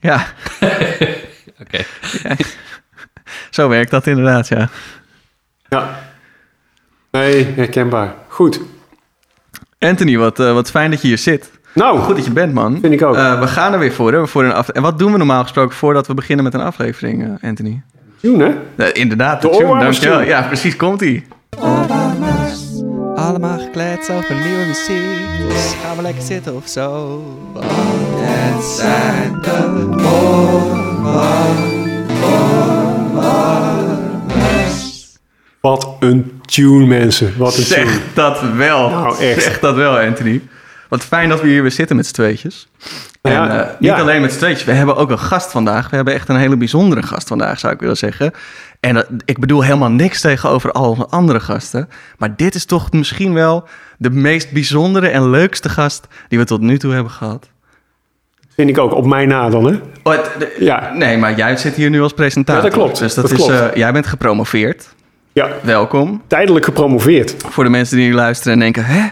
Ja. Oké. Zo werkt dat inderdaad, ja. Ja. Nee, herkenbaar. Goed. Anthony, wat, eh, wat fijn dat je hier zit. Nou, Goed dat je bent, man. Vind ik ook. Eh, we gaan er weer voor, hè? Voor een af... En wat doen we normaal gesproken voordat we beginnen met een aflevering, eh, Anthony? Tune, hè? Inderdaad, De de tune, dankjewel. Ja, precies, komt-ie. Allemaal gekletst over nieuwe muziek. Dus gaan we lekker zitten of zo. Want het zijn de Wat een tune, mensen. Wat een tune. Zeg dat wel. Nou, echt. Zeg dat wel, Anthony. Wat fijn dat we hier weer zitten met z'n tweetjes. En Ja, eh, niet ja. alleen met z'n tweetjes, we hebben ook een gast vandaag. We hebben echt een hele bijzondere gast vandaag, zou ik willen zeggen. En dat- ik bedoel helemaal niks tegenover alle andere gasten. Maar dit is toch misschien wel de meest bijzondere en leukste gast die we tot nu toe hebben gehad. Vind ik ook. Op mij na dan, hè? Oh, het- de- Ja. Nee, maar jij zit hier nu als presentator. Ja, dat klopt. Dus dat, Dat is, klopt. eh, jij bent gepromoveerd. Ja. Welkom. Tijdelijk gepromoveerd. Voor de mensen die nu luisteren en denken... Hè?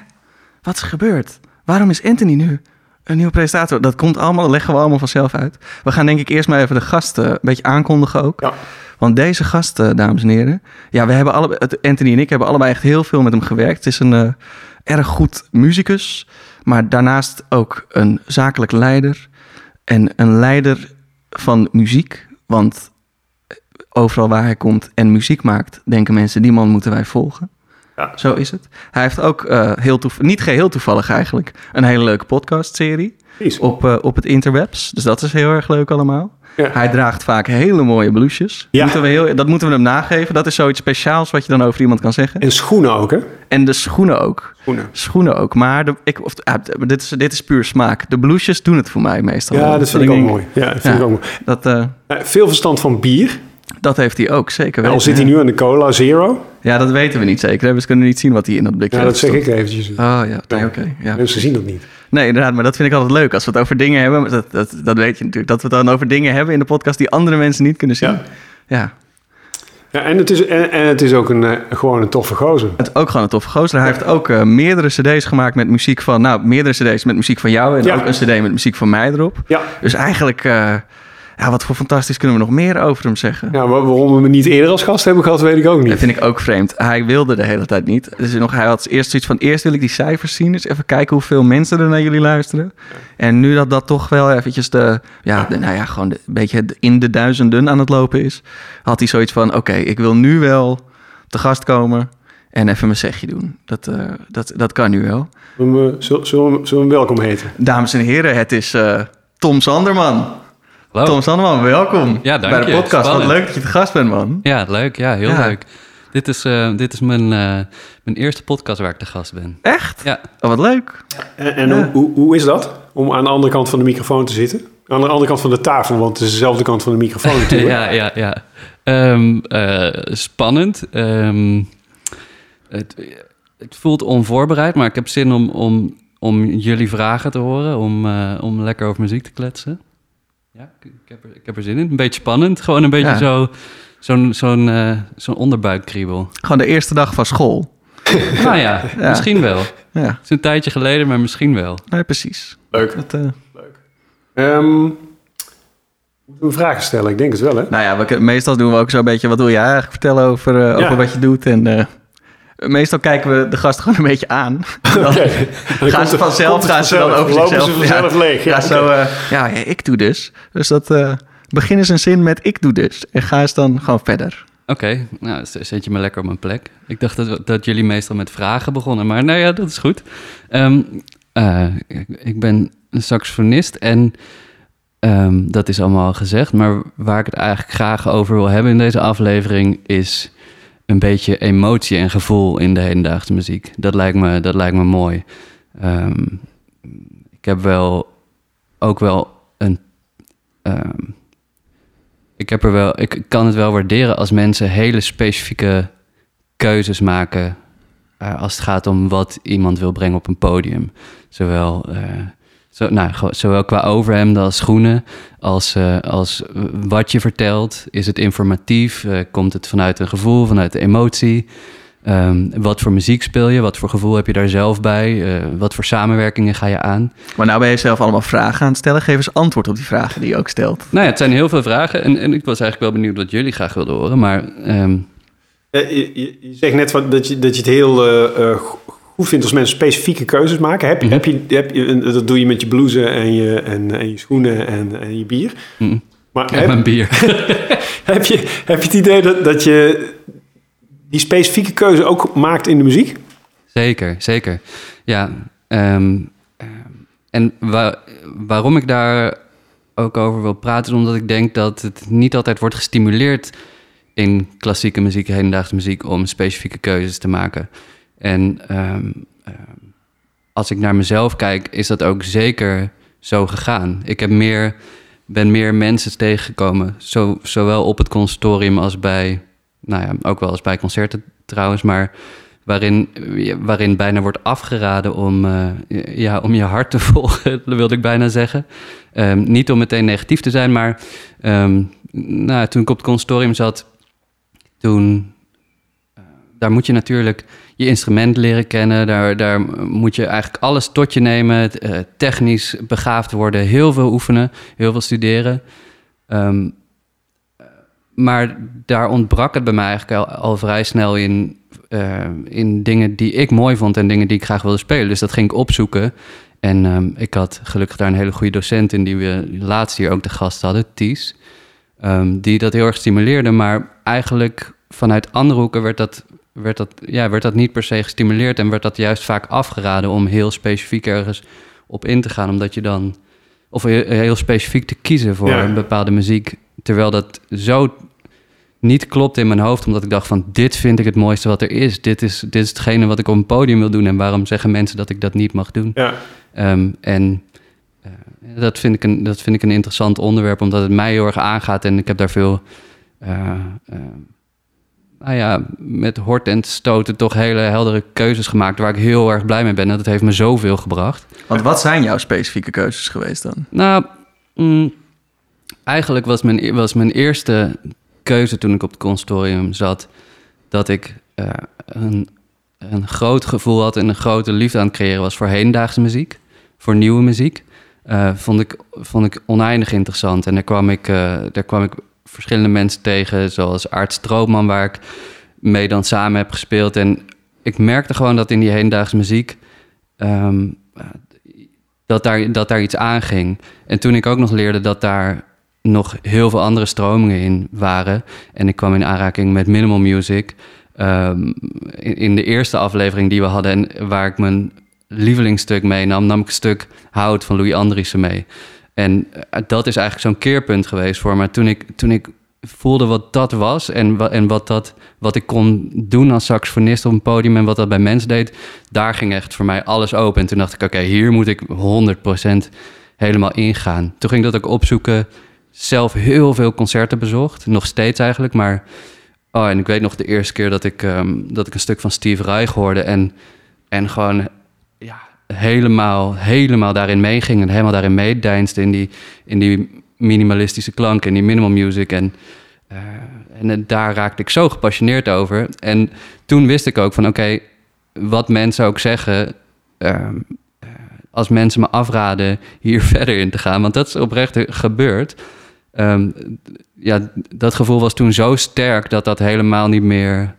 Wat is er gebeurd? Waarom is Anthony nu een nieuwe presentator? Dat komt allemaal, dat leggen we allemaal vanzelf uit. We gaan denk ik eerst maar even de gasten een beetje aankondigen ook. Ja. Want deze gasten, dames en heren... Ja, we hebben alle, Anthony en ik hebben allebei echt heel veel met hem gewerkt. Het is een eh, erg goed muzikus. Maar daarnaast ook een zakelijk leider. En een leider van muziek. Want overal waar hij komt en muziek maakt... denken mensen, die man moeten wij volgen. Ja. Zo is het. Hij heeft ook eh, heel niet geheel toevallig eigenlijk, een hele leuke podcastserie Precies. op, eh, op het interwebs. Dus dat is heel erg leuk allemaal. Ja. Hij draagt vaak hele mooie blouses. Ja. Moeten we heel, dat moeten we hem nageven. Dat is zoiets speciaals wat je dan over iemand kan zeggen. En schoenen ook, hè? En de schoenen ook. Schoenen. Schoenen ook. Maar de, ik, of, ah, dit, is, dit is puur smaak. De blouses doen het voor mij meestal. wel. Ja, dat vind ik ook mooi. Ja, dat vind ik ook mooi. Dat, eh, Eh, veel verstand van bier. dat heeft hij ook, zeker Al weten. zit hij nu aan de Cola Zero. Ja, dat weten we niet zeker. We kunnen niet zien wat hij in dat blikje Ja, dat heeft zeg ik eventjes. Oh ja, oké. ja. Mensen zien dat niet. Nee, inderdaad, maar dat vind ik altijd leuk. Als we het over dingen hebben, dat, dat, dat weet je natuurlijk. Dat we het dan over dingen hebben in de podcast die andere mensen niet kunnen zien. Ja. Ja. Ja, en, het is, en, en het is ook een, eh, gewoon een toffe gozer. Het is ook gewoon een toffe gozer. Hij heeft ook eh, meerdere cd's gemaakt met muziek van... Nou, meerdere cd's met muziek van jou en Ja. ook een cd met muziek van mij erop. Ja, Dus eigenlijk, eh, ja, wat voor fantastisch kunnen we nog meer over hem zeggen? ja waar- waarom we hem niet eerder als gast hebben gehad, weet ik ook Dat niet. vind ik ook vreemd. Hij wilde de hele tijd niet. Dus nog, hij had eerst zoiets van... Eerst wil ik die cijfers zien. Dus even kijken hoeveel mensen er naar jullie luisteren. En nu dat dat toch wel eventjes de... Ja, de- nou ja, gewoon de- een beetje in de duizenden aan het lopen is... Had hij zoiets van... Oké, ik wil nu wel te gast komen... En even mijn zegje doen. Dat, eh, dat, dat kan nu wel. Zullen we, eh, zullen, zullen we hem- zullen we hem welkom heten? Dames en heren, het is eh, Tom Sanderman. Hallo. Tom Sanderman, welkom Ja, dank bij de je. podcast. Spannend. Wat leuk dat je te gast bent, man. Ja, leuk. Ja, heel Ja. leuk. Dit is, eh, dit is mijn, eh, mijn eerste podcast waar ik te gast ben. Echt? Ja, Oh, wat leuk. En, en Ja. hoe, hoe, hoe is dat? Om aan de andere kant van de microfoon te zitten? Aan de andere kant van de tafel, want het is dezelfde kant van de microfoon natuurlijk. ja, ja, ja. Ehm, eh, spannend. Ehm, het, het voelt onvoorbereid, maar ik heb zin om, om, om jullie vragen te horen, om, eh, om lekker over muziek te kletsen. Ja, ik, ik heb er, ik heb er zin in. Een beetje spannend, gewoon een beetje Ja. zo, zo'n zo'n eh, zo'n onderbuikkriebel. Gewoon de eerste dag van school. nou ja, Ja. misschien wel. Het Ja, is een tijdje geleden, maar misschien wel. nee, precies. Leuk. Dat, eh, Ehm, moeten we vragen stellen? Ik denk het wel, hè? nou ja, we, meestal doen we ook zo'n beetje... wat wil jij eigenlijk vertellen over, eh, over wat je doet? En eh, meestal kijken we de gast gewoon een beetje aan. Dan gaan ze vanzelf, gaan ze dan vanzelf. over Lopen zichzelf. ze vanzelf ja, leeg. Ja, Ja, zo, eh, ja, ja, ik doe dus. Dus dat... eh begin eens een zin met ik doe dus. En ga eens dan gewoon verder. Oké, nou, z- zet je me lekker op mijn plek. Ik dacht dat, dat jullie meestal met vragen begonnen, maar nou ja, dat is goed. Ehm, eh, ik, ik ben een saxofonist en ehm, dat is allemaal al gezegd. Maar waar ik het eigenlijk graag over wil hebben in deze aflevering is een beetje emotie en gevoel in de hedendaagse muziek. Dat lijkt me, dat lijkt me mooi. Ehm, ik heb wel ook wel een. ehm, ik, heb er wel, ik kan het wel waarderen als mensen hele specifieke keuzes maken. eh, als het gaat om wat iemand wil brengen op een podium. Zowel, eh, zo, nou, zowel qua overhemden als schoenen. Als, eh, als wat je vertelt. Is het informatief? Eh, komt het vanuit een gevoel, vanuit de emotie? Ehm, wat voor muziek speel je? Wat voor gevoel heb je daar zelf bij? Eh, wat voor samenwerkingen ga je aan? Maar nou ben je zelf allemaal vragen aan het stellen. Geef eens antwoord op die vragen die je ook stelt. Nou ja, het zijn heel veel vragen. En, en ik was eigenlijk wel benieuwd wat jullie graag wilden horen. Maar ehm, Eh, je, je- je zegt net wat, dat, je, dat je het heel eh, eh, goed vindt als mensen specifieke keuzes maken. Heb, je Mhm. heb je, heb je, dat doe je met je blouse en je, en, en je schoenen en, en je bier. mm, Maar en heb, mijn bier. heb, je, heb je het idee dat, dat je die specifieke keuze ook maakt in de muziek? Zeker, zeker. Ja, ehm, ehm, en wa- waarom ik daar ook over wil praten, is omdat ik denk dat het niet altijd wordt gestimuleerd in klassieke muziek, hedendaagse muziek, om specifieke keuzes te maken. En ehm, ehm, als ik naar mezelf kijk, is dat ook zeker zo gegaan. Ik heb meer, ben meer mensen tegengekomen, zo, zowel op het conservatorium als bij, nou ja, ook wel als bij concerten trouwens, maar waarin, waarin bijna wordt afgeraden om, eh, ja, om je hart te volgen, wilde ik bijna zeggen. Ehm, niet om meteen negatief te zijn, maar nou, toen ik op het conservatorium zat, toen, daar moet je natuurlijk je instrument leren kennen. Daar, daar moet je eigenlijk alles tot je nemen, eh, technisch begaafd worden, heel veel oefenen, heel veel studeren. Ehm, maar daar ontbrak het bij mij eigenlijk al, vrij snel in, eh, in dingen die ik mooi vond en dingen die ik graag wilde spelen. Dus dat ging ik opzoeken. En ehm, ik had gelukkig daar een hele goede docent in, die we laatst hier ook de gast hadden, Ties. ehm, die dat heel erg stimuleerde. Maar eigenlijk vanuit andere hoeken werd dat, werd, dat, ja, werd dat niet per se gestimuleerd. En werd dat juist vaak afgeraden om heel specifiek ergens op in te gaan. Omdat je dan. Of heel, specifiek te kiezen voor Ja. een bepaalde muziek. Terwijl dat zo niet klopt in mijn hoofd. Omdat ik dacht van dit vind ik het mooiste wat er is. Dit is, dit is hetgene wat ik op een podium wil doen. En waarom zeggen mensen dat ik dat niet mag doen? Ja. Ehm, en eh, dat, vind ik een, dat vind ik een interessant onderwerp, omdat het mij heel erg aangaat. En ik heb daar veel, eh, eh, nou ja, met hort en stoten toch hele heldere keuzes gemaakt... waar ik heel erg blij mee ben. En dat heeft me zoveel gebracht. Want wat zijn jouw specifieke keuzes geweest dan? Nou, mm, eigenlijk was mijn, was mijn eerste keuze toen ik op het conservatorium zat... dat ik eh, een, een groot gevoel had en een grote liefde aan het creëren was voor hedendaagse muziek. Voor nieuwe muziek. Eh, vond, ik, vond ik oneindig interessant. En daar kwam ik, eh, daar kwam ik verschillende mensen tegen, zoals Aart Stroopman, waar ik mee dan samen heb gespeeld. En ik merkte gewoon dat in die hedendaagse muziek... ehm, dat daar, dat daar iets aanging. En toen ik ook nog leerde dat daar nog heel veel andere stromingen in waren. En ik kwam in aanraking met minimal music. ehm, in, de eerste aflevering die we hadden, en waar ik mijn lievelingsstuk meenam, nam ik een stuk Hout van Louis Andriessen mee. En eh, dat is eigenlijk zo'n keerpunt geweest voor me. Toen ik, toen ik voelde wat dat was en, en wat, dat, wat ik kon doen als saxofonist op een podium en wat dat bij mensen deed, daar ging echt voor mij alles open. En toen dacht ik, oké, hier moet ik 100% helemaal ingaan. Toen ging dat ook opzoeken, zelf heel veel concerten bezocht, nog steeds eigenlijk, maar... Oh, en ik weet nog de eerste keer dat ik, ehm, dat ik een stuk van Steve Reich hoorde en, en gewoon ja, helemaal, helemaal daarin meeging en helemaal daarin meedeinste in die, in die minimalistische klanken, in die minimal music. En, eh, en daar raakte ik zo gepassioneerd over. En toen wist ik ook van oké, wat mensen ook zeggen, ehm, eh, als mensen me afraden hier verder in te gaan, want dat is oprecht gebeurd. Ehm, ja, dat gevoel was toen zo sterk dat dat helemaal niet meer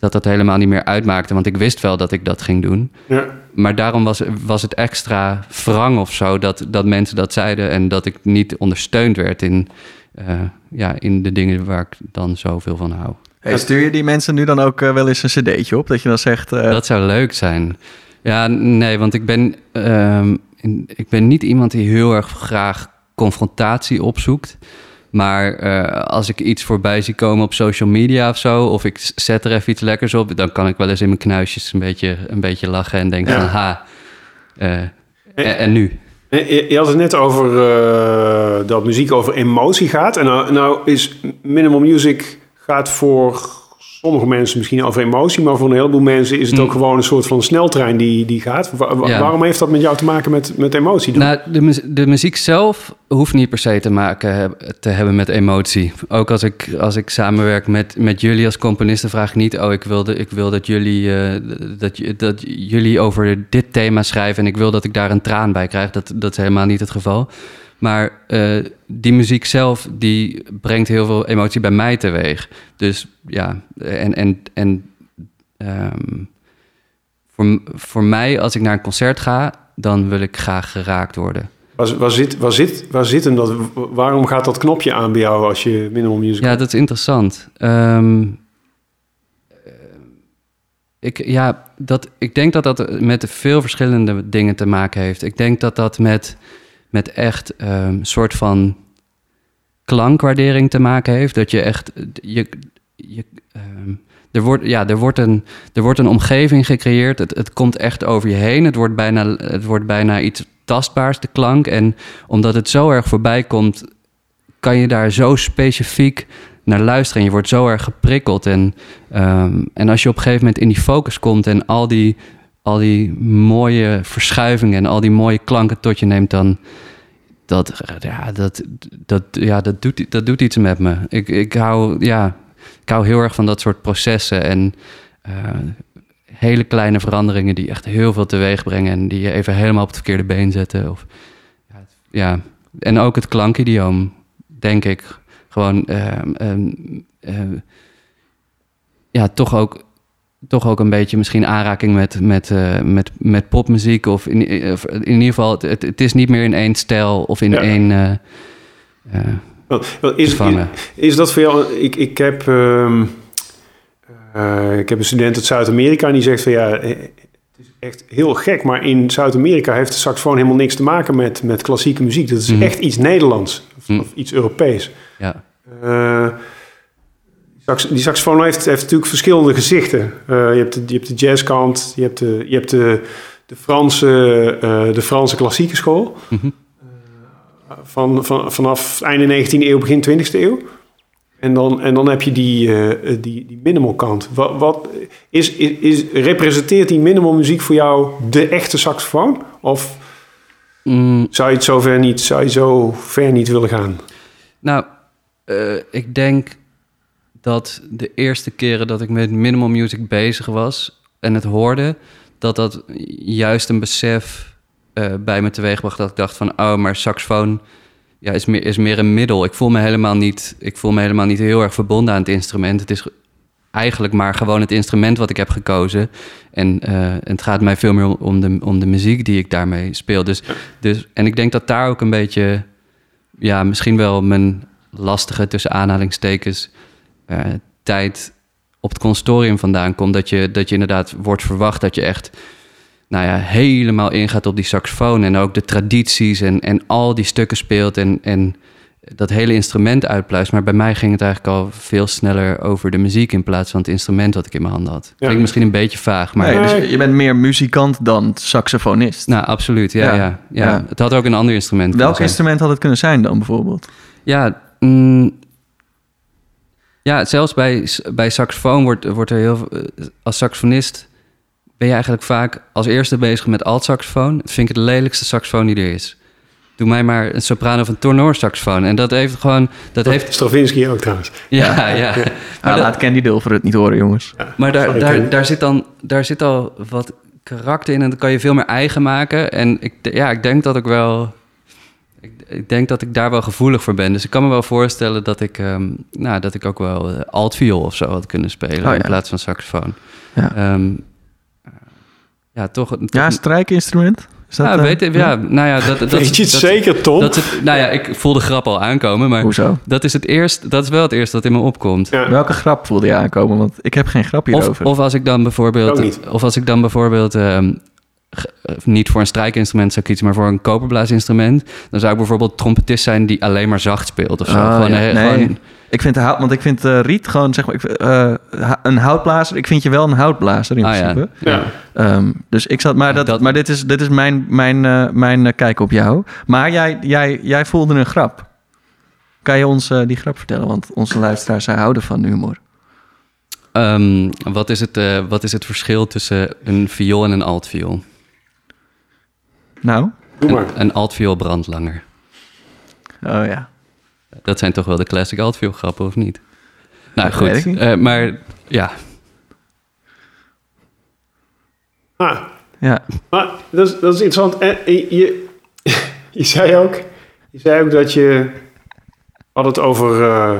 dat dat helemaal niet meer uitmaakte. Want ik wist wel dat ik dat ging doen. Ja. Maar daarom was, was het extra wrang of zo dat, dat mensen dat zeiden en dat ik niet ondersteund werd in, eh, ja, in de dingen waar ik dan zoveel van hou. Hey, stuur je die mensen nu dan ook eh, wel eens een cd'tje op? Dat je dan zegt... eh, Dat zou leuk zijn. Ja, nee, want ik ben, ehm, in- ik ben niet iemand die heel erg graag confrontatie opzoekt. Maar eh, als ik iets voorbij zie komen op social media of zo, of ik zet er even iets lekkers op, dan kan ik wel eens in mijn knuisjes een beetje, een beetje lachen en denken Ja. van ha. eh, en, en nu? Je je had het net over eh, dat muziek over emotie gaat. En nou, nou is minimal music gaat voor sommige mensen misschien over emotie, maar voor een heleboel mensen is het Mm. ook gewoon een soort van sneltrein die, die gaat. Wa- wa- Ja. Waarom heeft dat met jou te maken met, met emotie? Nou, de, mu- de muziek zelf hoeft niet per se te maken te hebben met emotie. Ook als ik, als ik samenwerk met, met jullie als componisten, vraag ik niet: Oh, ik wil, de, ik wil dat, jullie, eh, dat, dat jullie over dit thema schrijven en ik wil dat ik daar een traan bij krijg. Dat, dat is helemaal niet het geval. Maar eh, die muziek zelf, die brengt heel veel emotie bij mij teweeg. Dus ja, en, en, en ehm, voor, voor mij, als ik naar een concert ga, dan wil ik graag geraakt worden. Waar, waar, zit, waar, zit, waar zit hem dat? Waarom gaat dat knopje aan bij jou als je minimal music Ja, dat is interessant. Ehm, eh, ik, ja, dat, ik denk dat dat met veel verschillende dingen te maken heeft. Ik denk dat dat met, met echt een soort van klankwaardering te maken heeft. Dat je echt... Je, je, ehm, er, wordt, ja, er, wordt een, er wordt een omgeving gecreëerd. Het, het komt echt over je heen. Het wordt, bijna, het wordt bijna iets tastbaars, de klank. En omdat het zo erg voorbij komt, kan je daar zo specifiek naar luisteren. En je wordt zo erg geprikkeld. En, ehm, en als je op een gegeven moment in die focus komt en al die, al die mooie verschuivingen en al die mooie klanken tot je neemt, dan. Dat, ja, dat, dat, ja, dat, doet, dat doet iets met me. Ik, ik, hou, ja, ik hou heel erg van dat soort processen. En eh, hele kleine veranderingen die echt heel veel teweeg brengen. En die je even helemaal op het verkeerde been zetten. Of, ja. En ook het klankidioom, denk ik. Gewoon, ehm, ehm, eh, ja, toch ook, toch ook een beetje misschien aanraking met, met, eh, met, met popmuziek. Of in, of in ieder geval, het, het, is niet meer in één stijl of in Ja. één... eh, eh, Wel, wel, is, is dat voor jou... Ik, ik, heb, ehm, eh, ik heb een student uit Zuid-Amerika en die zegt van ja... eh, Het is echt heel gek, maar in Zuid-Amerika heeft de saxofoon helemaal niks te maken met, met klassieke muziek. Dat is Mhm. echt iets Nederlands of, Mhm. of iets Europees. ja. Eh, die sax- die saxofoon heeft, heeft natuurlijk verschillende gezichten. Eh, je, hebt de, je hebt de jazzkant, je hebt de, je hebt de, de, Franse, eh, de Franse klassieke school. Mhm. Van, van, vanaf einde 19e eeuw, begin 20e eeuw. En dan, en dan heb je die, eh, die, die minimal kant. Wat, wat is, is, is, representeert die minimal muziek voor jou de echte saxofoon? Of Mm, zou je het zover niet, zou je zo ver niet willen gaan? Nou, eh, ik denk dat de eerste keren dat ik met minimal music bezig was en het hoorde, dat dat juist een besef eh, bij me teweegbracht dat ik dacht van, oh, maar saxofoon ja, is, meer, is meer een middel. Ik voel me helemaal niet, ik voel me helemaal niet heel erg verbonden aan het instrument. Het is eigenlijk maar gewoon het instrument wat ik heb gekozen. En eh, het gaat mij veel meer om- om de, om de muziek die ik daarmee speel. Dus, dus, en ik denk dat daar ook een beetje, ja, misschien wel mijn lastige tussen aanhalingstekens eh, tijd op het consortium vandaan komt. Dat je, dat je inderdaad wordt verwacht dat je echt nou ja, helemaal ingaat op die saxofoon. En ook de tradities en, en al die stukken speelt en, en dat hele instrument uitpluist. Maar bij mij ging het eigenlijk al veel sneller over de muziek in plaats van het instrument wat ik in mijn handen had. Klinkt Ja. misschien een beetje vaag, maar... Nee, dus je bent meer muzikant dan saxofonist. Nou, absoluut. Ja, Ja. ja. Ja, Ja. Het had ook een ander instrument kunnen Welk instrument had het kunnen zijn dan bijvoorbeeld? Ja, mm, ja zelfs bij, bij saxofoon wordt, wordt er heel veel- eh, Als saxofonist ben je eigenlijk vaak als eerste bezig met alt-saxofoon. Dat vind ik het lelijkste saxofoon die er is. Doe mij maar een soprano of een tenorsaxofoon. En dat heeft gewoon... Dat heeft, Stravinsky ook trouwens. ja, ja. Maar dat- laat Candy Dulfer het niet horen, jongens. maar daar, Sorry, daar, daar, zit dan, daar zit al wat karakter in en dat kan je veel meer eigen maken. En ik, ja, ik denk dat ik wel... Ik, denk dat ik daar wel gevoelig voor ben. Dus ik kan me wel voorstellen dat ik, ehm, nou, dat ik ook wel eh, altviool of zo had kunnen spelen Oh, in plaats van saxofoon. Ja. Ehm, eh, ja, toch... toch Ja, strijkinstrument? Ja, eh, weet ik, ja, nou ja, dat, dat, Weet je het dat- zeker, Tom? Dat het, nou ja, ik voel de grap al aankomen, maar Hoezo? dat is het eerst, dat is wel het eerste dat in me opkomt. ja. Welke grap voelde je aankomen? Want ik heb geen grap Of, hierover. of als ik dan bijvoorbeeld, of als ik dan bijvoorbeeld ehm, eh, niet voor een strijkinstrument zou kiezen, maar voor een koperblaasinstrument, dan zou ik bijvoorbeeld trompetist zijn die alleen maar zacht speelt of zo. Oh, gewoon, ja. eh, Nee. gewoon- Ik vind de hout, want ik vind eh, Riet gewoon, zeg maar, ik, eh, een houtblazer. Ik vind je wel een houtblazer in Ah, ja. principe. Ja. Ehm, dus ik zat, maar, dat, Dat- maar dit is, dit is mijn, mijn, eh, mijn eh, kijk op jou. Maar jij, jij, jij voelde een grap. Kan je ons eh, die grap vertellen? Want onze luisteraars zij houden van humor. Ehm, wat, is het, eh, wat is het verschil tussen een viool en een altviool? Nou, Doe maar. Een, een altviool brandt langer. oh ja. Dat zijn toch wel de classic altviool grappen, of niet? Nou goed, eh, maar ja, Ah, Ja, maar dat is, dat is interessant. En je, je, je zei ook, je zei ook dat je hadden het over, eh,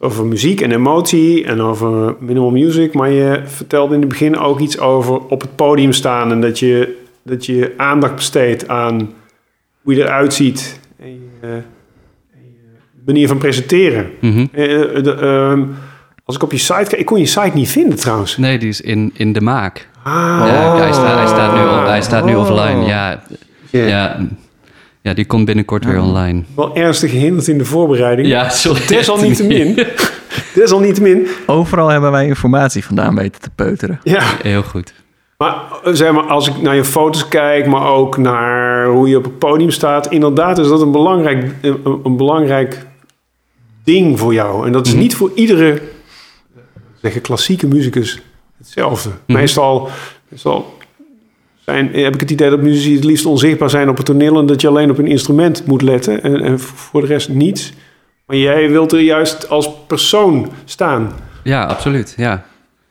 over muziek en emotie en over minimal music, maar je vertelde in het begin ook iets over op het podium staan en dat je, dat je aandacht besteedt aan hoe je eruit ziet en je, eh, en je manier van presenteren. mhm. Eh, eh, de, ehm, als ik op je site kijk, ik kon je site niet vinden trouwens. nee, die is in, in de maak. Ah, Ja, hij, staat, hij, staat nu, hij staat nu Oh. offline. Ja, Ja. ja, ja, die komt binnenkort weer online. Wel ernstig gehinderd in de voorbereiding. Ja, sorry. Desalniettemin. Desalniettemin. overal hebben wij informatie vandaan weten te peuteren. Ja, Heel goed. Maar eh, zeg maar, als ik naar je foto's kijk, maar ook naar hoe je op het podium staat, inderdaad is dat een belangrijk, een, belangrijk ding voor jou. En dat is Mhm. niet voor iedere, zeggen klassieke muzikus hetzelfde. Mhm. Meestal, meestal zijn, heb ik het idee dat muzici het liefst onzichtbaar zijn op het toneel en dat je alleen op een instrument moet letten en, en voor de rest niets. Maar jij wilt er juist als persoon staan. Ja, absoluut. Ja.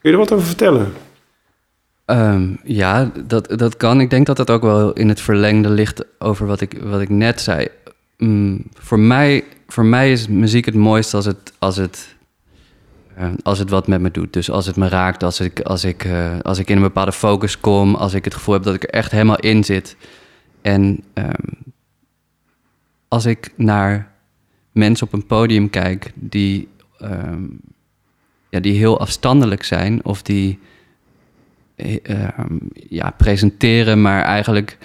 Kun je er wat over vertellen? Ehm, ja, dat, dat kan. Ik denk dat dat ook wel in het verlengde ligt over wat ik, wat ik net zei. Mm, voor, mij, voor mij is muziek het mooiste als het, als, het, eh, als het wat met me doet. Dus als het me raakt, als ik, als, ik, eh, als ik in een bepaalde focus kom, als ik het gevoel heb dat ik er echt helemaal in zit. En ehm, als ik naar mensen op een podium kijk die, ehm, ja, die heel afstandelijk zijn of die eh, ehm, ja, presenteren, maar eigenlijk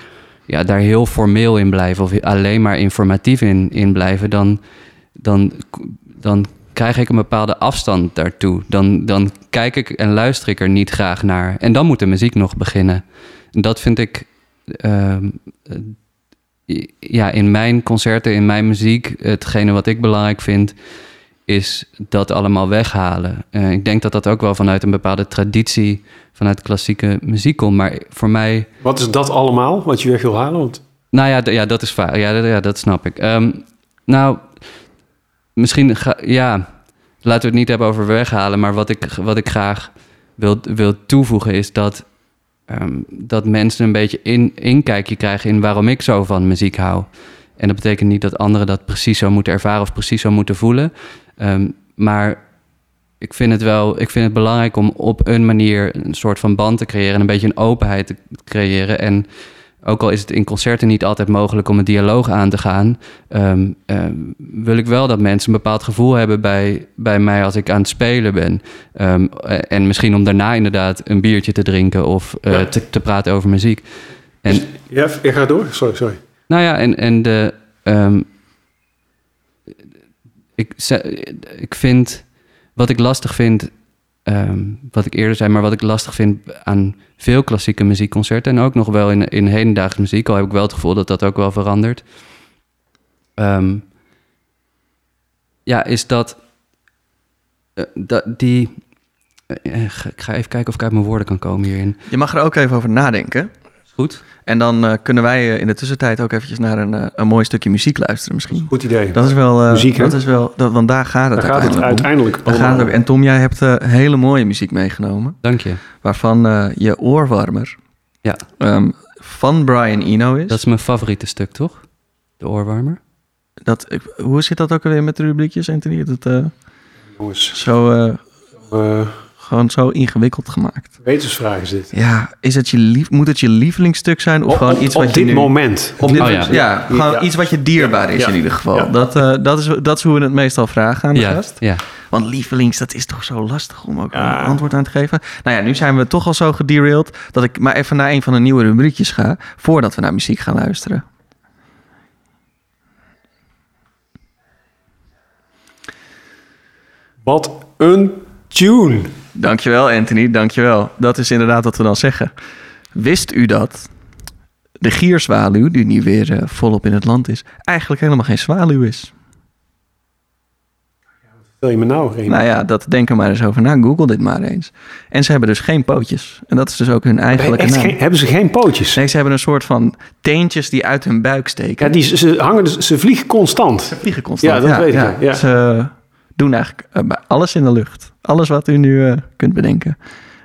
ja, daar heel formeel in blijven of alleen maar informatief in, in blijven, dan, dan, dan krijg ik een bepaalde afstand daartoe. Dan, dan kijk ik en luister ik er niet graag naar. En dan moet de muziek nog beginnen. En dat vind ik. ehm, eh, ja, in mijn concerten, in mijn muziek, hetgene wat ik belangrijk vind, is dat allemaal weghalen. Eh, ik denk dat dat ook wel vanuit een bepaalde traditie, vanuit klassieke muziek komt. Maar voor mij, Wat is dat allemaal wat je weg wil halen? Want nou ja, ja dat is vaak. Ja, dat- ja, dat snap ik. Ehm, nou, misschien, ga, ja, laten we het niet hebben over weghalen. Maar wat ik, wat ik graag wil, wil toevoegen is dat, ehm, dat mensen een beetje in, inkijkje krijgen in waarom ik zo van muziek hou. En dat betekent niet dat anderen dat precies zo moeten ervaren of precies zo moeten voelen. Ehm, maar ik vind het wel ik vind het belangrijk om op een manier een soort van band te creëren en een beetje een openheid te creëren. En ook al is het in concerten niet altijd mogelijk om een dialoog aan te gaan, ehm, ehm, wil ik wel dat mensen een bepaald gevoel hebben bij, bij mij als ik aan het spelen ben. Eh, en misschien om daarna inderdaad een biertje te drinken of eh, Ja. te, te praten over muziek. En, ja, je gaat door. Sorry, sorry. nou ja, en, en de. Ik, ik vind. Wat ik lastig vind. ehm, wat ik eerder zei, maar wat ik lastig vind aan veel klassieke muziekconcerten. en ook nog wel in, in hedendaagse muziek. al heb ik wel het gevoel dat dat ook wel verandert. ehm, ja, is dat. eh, dat die. eh, eh, ik ga even kijken of ik uit mijn woorden kan komen hierin. Je mag er ook even over nadenken. Goed? En dan eh, kunnen wij eh, in de tussentijd ook eventjes naar een, eh, een mooi stukje muziek luisteren misschien. Goed idee. Dat is wel... eh, Muziek, hè? dat is wel dat, want daar gaat het Daar gaat het uiteindelijk om. uiteindelijk Daar gaat het allemaal ook. En Tom, jij hebt eh, hele mooie muziek meegenomen. Dank je. Waarvan eh, je oorwarmer Ja. ehm, van Brian Eno is. Dat is mijn favoriete stuk, toch? De oorwarmer. Dat, ik- hoe zit dat ook alweer met de rubriekjes, Anthony? Dat eh, Jongens, zo, eh, eh, gewoon zo ingewikkeld gemaakt. wetensvraag is dit. Ja, is het je lief, moet het je lievelingsstuk zijn? Of Op- gewoon iets op wat je dit nu... moment. Op dit Oh, moment, ja. ja. gewoon Ja. iets wat je dierbaar is Ja. in ieder geval. Ja. Dat, eh, dat, is, dat is hoe we het meestal vragen aan de Ja, gast. ja. Want lievelings, dat is toch zo lastig om ook Ja. een antwoord aan te geven. Nou ja, nu zijn we toch al zo gederailed... dat ik maar even naar een van de nieuwe rubriekjes ga... voordat we naar muziek gaan luisteren. Wat een tune. Dankjewel, Anthony, dankjewel. Dat is inderdaad wat we dan zeggen. Wist u dat de gierzwaluw, die nu weer eh, volop in het land is... eigenlijk helemaal geen zwaluw is? Stel je me nou, Remy. Nou ja, dat denk er maar eens over na. Google dit maar eens. En ze hebben dus geen pootjes. En dat is dus ook hun eigenlijke naam. geen- hebben ze geen pootjes? Nee, ze hebben een soort van teentjes die uit hun buik steken. Ja, die, ze, hangen, dus- ze vliegen constant. Ze vliegen constant. Ja, dat weet ik, ja. Ze doen eigenlijk eh, alles in de lucht. Alles wat u nu eh, kunt bedenken.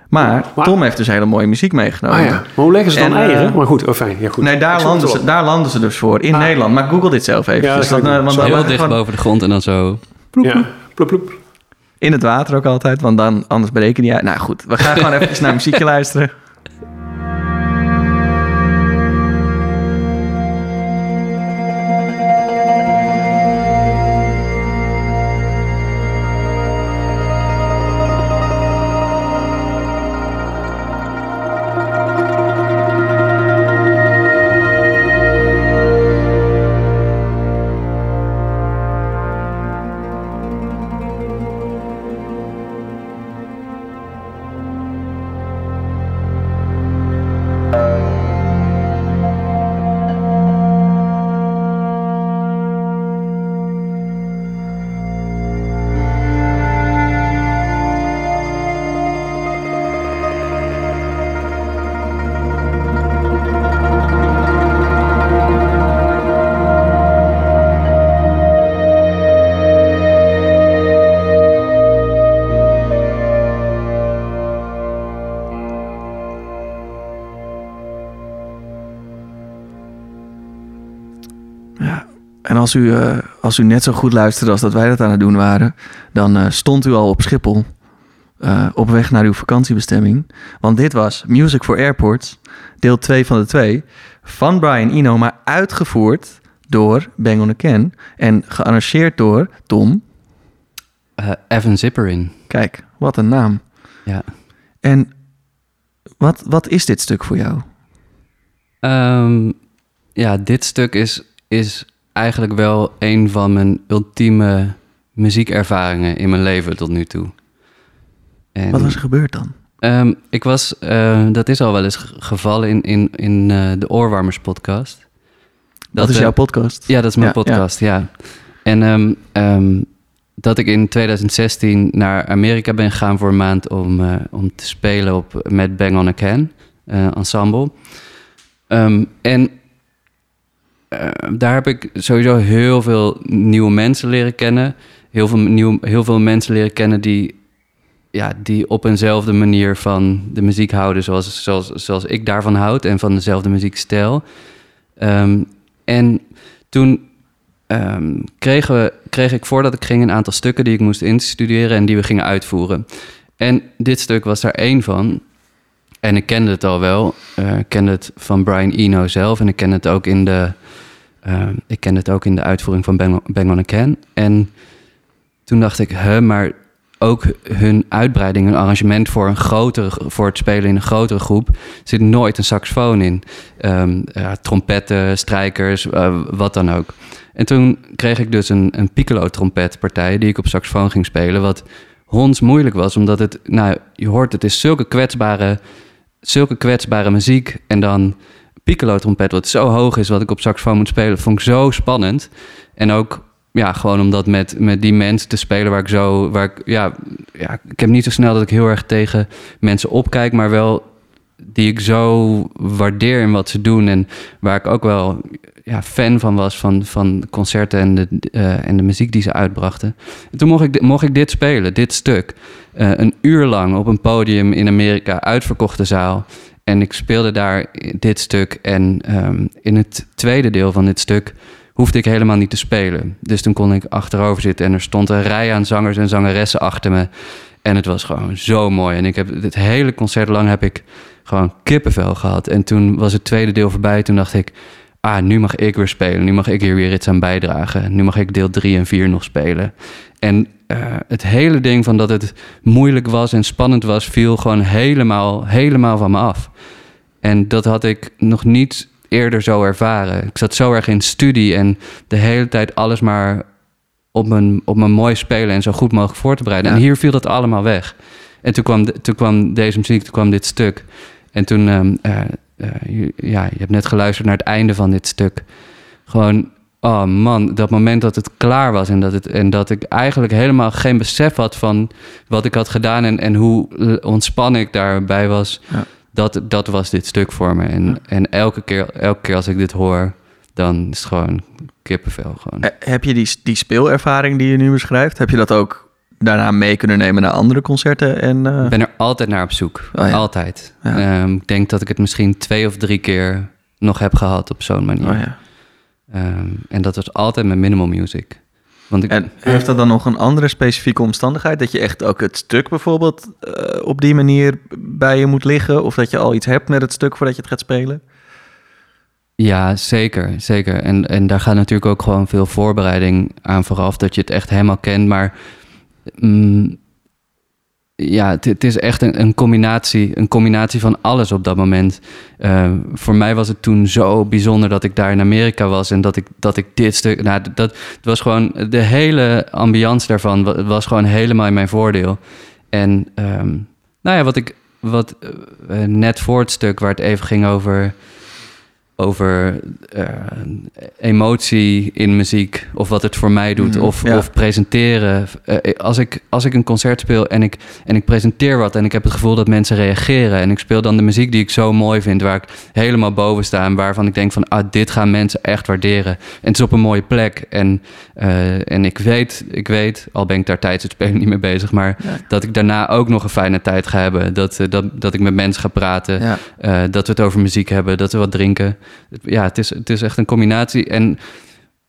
Maar, Maar- Tom heeft dus hele mooie muziek meegenomen. Ah ja, maar hoe leggen ze dan En, eh, eieren? Maar goed, oh fijn. Ja, goed. Nee, daar landen, ze, daar landen ze dus voor. In Ah. Nederland. Maar google dit zelf even. Ja, dat ik doen. want Zo dan Heel dicht gewoon boven de grond en dan zo... Ja, ploep, ploep. In het water ook altijd. Want dan, anders bereken die uit. Nou goed, we gaan gewoon even naar muziekje luisteren. En als u, eh, als u net zo goed luisterde als dat wij dat aan het doen waren, dan eh, stond u al op Schiphol. eh, op weg naar uw vakantiebestemming. Want dit was Music for Airports, deel 2 van de 2, van Brian Eno, maar uitgevoerd door Bang on Can en gearrangeerd door Tom. eh, Evan Zipperin. Kijk, wat een naam. Ja. En wat, wat is dit stuk voor jou? Ehm, ja, dit stuk is, is eigenlijk wel een van mijn ultieme muziekervaringen in mijn leven tot nu toe. En, Wat was er gebeurd dan? Ehm, ik was, eh, dat is al wel eens ge- gevallen in, in, in eh, de Oorwarmers podcast. Dat, is eh, jouw podcast. Ja, dat is mijn Ja, podcast, ja. En ehm, ehm, dat ik in 2016 naar Amerika ben gegaan voor een maand om, eh, om te spelen op, met Bang on a Can, eh, ensemble. En eh, daar heb ik sowieso heel veel nieuwe mensen leren kennen. Heel veel, nieuw, heel veel mensen leren kennen die, ja, die op eenzelfde manier van de muziek houden zoals, zoals, zoals ik daarvan houd en van dezelfde muziekstijl. Ehm, en toen ehm, kregen we, kreeg ik voordat ik ging een aantal stukken die ik moest instuderen en die we gingen uitvoeren. En dit stuk was daar één van. En ik kende het al wel. Eh, ik kende het van Brian Eno zelf en ik kende het ook in de, ehm, ik kende het ook in de uitvoering van Bang, on a Can. En toen dacht ik, hè, maar ook hun uitbreiding, hun arrangement voor, een grotere, voor het spelen in een grotere groep, zit nooit een saxofoon in. Ehm, ja, trompetten, strijkers, eh, wat dan ook. En toen kreeg ik dus een, een piccolo-trompetpartij die ik op saxofoon ging spelen, wat hons moeilijk was, omdat het, nou, je hoort, het is zulke kwetsbare, zulke kwetsbare muziek en dan piccolo-trompet wat zo hoog is wat ik op saxofoon moet spelen, vond ik zo spannend. En ook ja, gewoon om dat met, met die mensen te spelen waar ik zo, waar ik, ja, ja, ik heb niet zo snel dat ik heel erg tegen mensen opkijk, maar wel die ik zo waardeer in wat ze doen en waar ik ook wel ja, fan van was van, van concerten en de, eh, en de muziek die ze uitbrachten. En toen mocht ik, mocht ik dit spelen, dit stuk, eh, een uur lang op een podium in Amerika, uitverkochte zaal. En ik speelde daar dit stuk en ehm, in het tweede deel van dit stuk hoefde ik helemaal niet te spelen. Dus toen kon ik achterover zitten en er stond een rij aan zangers en zangeressen achter me. En het was gewoon zo mooi. En ik heb het hele concert lang heb ik gewoon kippenvel gehad. En toen was het tweede deel voorbij. Toen dacht ik, ah, nu mag ik weer spelen. Nu mag ik hier weer iets aan bijdragen. Nu mag ik deel 3 en 4 nog spelen. En eh, het hele ding van dat het moeilijk was en spannend was, viel gewoon helemaal, helemaal van me af. En dat had ik nog niet eerder zo ervaren. Ik zat zo erg in studie en de hele tijd alles maar op mijn, op mijn mooi spelen en zo goed mogelijk voor te bereiden. Ja. En hier viel dat allemaal weg. En toen kwam, toen kwam deze muziek, toen kwam dit stuk. En toen, ehm, eh, eh, je- ja, je hebt net geluisterd naar het einde van dit stuk. Gewoon Oh man, dat moment dat het klaar was en dat, het, en dat ik eigenlijk helemaal geen besef had van wat ik had gedaan en, en hoe ontspannen ik daarbij was, Ja. dat, dat was dit stuk voor me. En, en elke, keer, elke keer als ik dit hoor, dan is het gewoon kippenvel. Gewoon. Eh, Heb je die, die speelervaring die je nu beschrijft, heb je dat ook daarna mee kunnen nemen naar andere concerten? En, eh, Ik ben er altijd naar op zoek. Oh ja. Altijd. Ja. Ehm, ik denk dat ik het misschien twee of drie keer nog heb gehad op zo'n manier. oh ja. Ehm, en dat was altijd met minimal music. Want ik, En heeft dat dan nog een andere specifieke omstandigheid? Dat je echt ook het stuk bijvoorbeeld eh, op die manier bij je moet liggen? Of dat je al iets hebt met het stuk voordat je het gaat spelen? Ja, zeker. zeker. En, en daar gaat natuurlijk ook gewoon veel voorbereiding aan vooraf, dat je het echt helemaal kent. Maar mm, ja, het, het is echt een, een, combinatie, een combinatie van alles op dat moment. Uh, voor mij was het toen zo bijzonder dat ik daar in Amerika was en dat ik, dat ik dit stuk. Nou, dat, het was gewoon de hele ambiance daarvan wa- was gewoon helemaal in mijn voordeel. En um, nou ja, wat ik wat uh, net voor het stuk waar het even ging over over uh, emotie in muziek of wat het voor mij doet Mm, of, ja. of presenteren. Uh, als, ik, als ik een concert speel en ik, en ik presenteer wat en ik heb het gevoel dat mensen reageren en ik speel dan de muziek die ik zo mooi vind, waar ik helemaal boven sta en waarvan ik denk van ah, dit gaan mensen echt waarderen. En het is op een mooie plek en, uh, en ik, weet, ik weet, al ben ik daar tijdens het spelen niet mee bezig, maar ja. dat ik daarna ook nog een fijne tijd ga hebben. Dat, dat, dat ik met mensen ga praten, ja. dat we het over muziek hebben, dat we wat drinken ja, het is, het is echt een combinatie. En,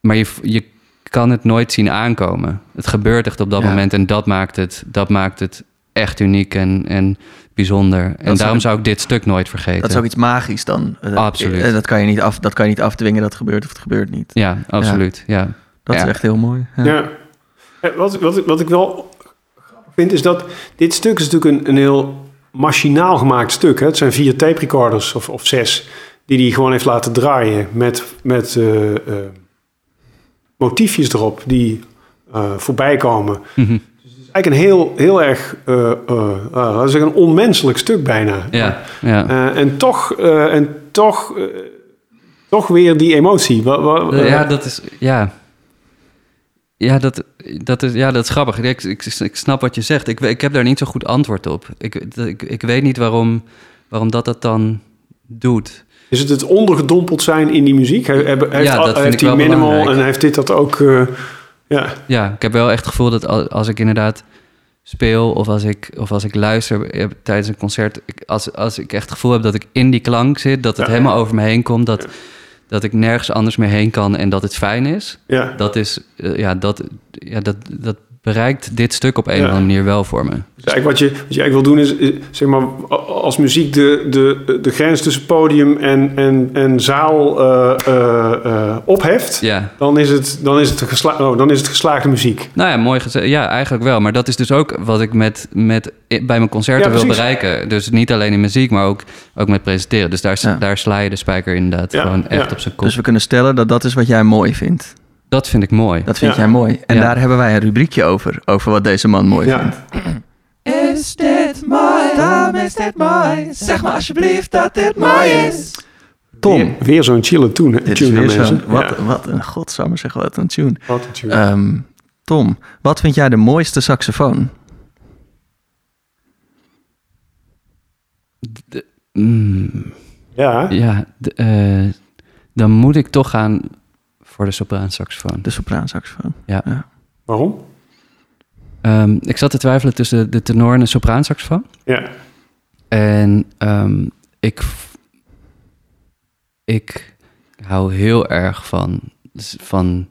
maar je, je kan het nooit zien aankomen. Het gebeurt echt op dat ja. moment en dat maakt het, dat maakt het echt uniek en, en bijzonder. En Dat daarom zou ik dit stuk nooit vergeten. Dat is ook iets magisch dan. Eh, Absoluut. eh, Dat kan je niet, af, dat kan je niet afdwingen dat het gebeurt of het gebeurt niet. Ja, absoluut. Ja. Dat Ja. is echt heel mooi. Ja. Ja. Eh, Wat, wat, ik- wat ik wel vind, is dat dit stuk is natuurlijk een, een heel machinaal gemaakt stuk. Hè? Het zijn vier tape recorders of, of zes, die hij gewoon heeft laten draaien met, met eh, eh, motiefjes erop die eh, voorbij komen. Mhm. Eigenlijk een heel, heel erg, een onmenselijk stuk bijna. Ja, ja. En toch, en toch, toch weer die emotie. Ja, dat is. Ja. Ja, dat, dat is, ja, dat is grappig. Ik, ik, ik snap wat je zegt. Ik, ik heb daar niet zo goed antwoord op. Ik, ik, ik weet niet waarom, waarom dat dat dan doet. Is het het ondergedompeld zijn in die muziek? Hij, heeft, dat heeft die minimal belangrijk. en heeft dit dat ook... eh, ja. Ja, ik heb wel echt het gevoel dat al- als ik inderdaad speel of als ik, of als ik luister eh, tijdens een concert, als, als ik echt het gevoel heb dat ik in die klank zit, dat het Ja. helemaal over me heen komt, dat, Ja. dat ik nergens anders meer heen kan en dat het fijn is, ja. dat is, eh, ja, dat, ja, dat, dat bereikt dit stuk op een Ja. of andere manier wel voor me. Dus eigenlijk wat, je, wat je eigenlijk wil doen is, is, zeg maar, als muziek de, de, de grens tussen podium en, en, en zaal eh, eh, eh, opheft, Ja. dan, is het, dan, is het gesla oh, dan is het geslaagde muziek. Nou ja, mooi gezegd. Ja, eigenlijk wel. Maar dat is dus ook wat ik met, met, bij mijn concerten Ja, wil bereiken. Dus niet alleen in muziek, maar ook, ook met presenteren. Dus daar, Ja. daar sla je de spijker inderdaad Ja, gewoon echt ja. op zijn kop. Dus we kunnen stellen dat dat is wat jij mooi vindt. Dat vind ik mooi. Dat vind Ja. jij mooi. En Ja. daar hebben wij een rubriekje over. Over wat deze man mooi Ja. vindt. Is dit mooi? Daarom is dit mooi. Zeg maar alsjeblieft dat dit mooi is. Tom, Weer, weer zo'n chille tune, dit is tune weer zo'n... Wat, Ja, wat een godsamme zeg, wat een tune. wat een tune. Ehm, Tom, wat vind jij de mooiste saxofoon? De- mm, ja, ja, de, eh, dan moet ik toch gaan voor de sopraansaxofoon. De sopraansaxofoon. waarom? Ehm, ik zat te twijfelen tussen de tenor en de sopraansaxofoon. Ja, En ehm, ik, ik hou heel erg van, van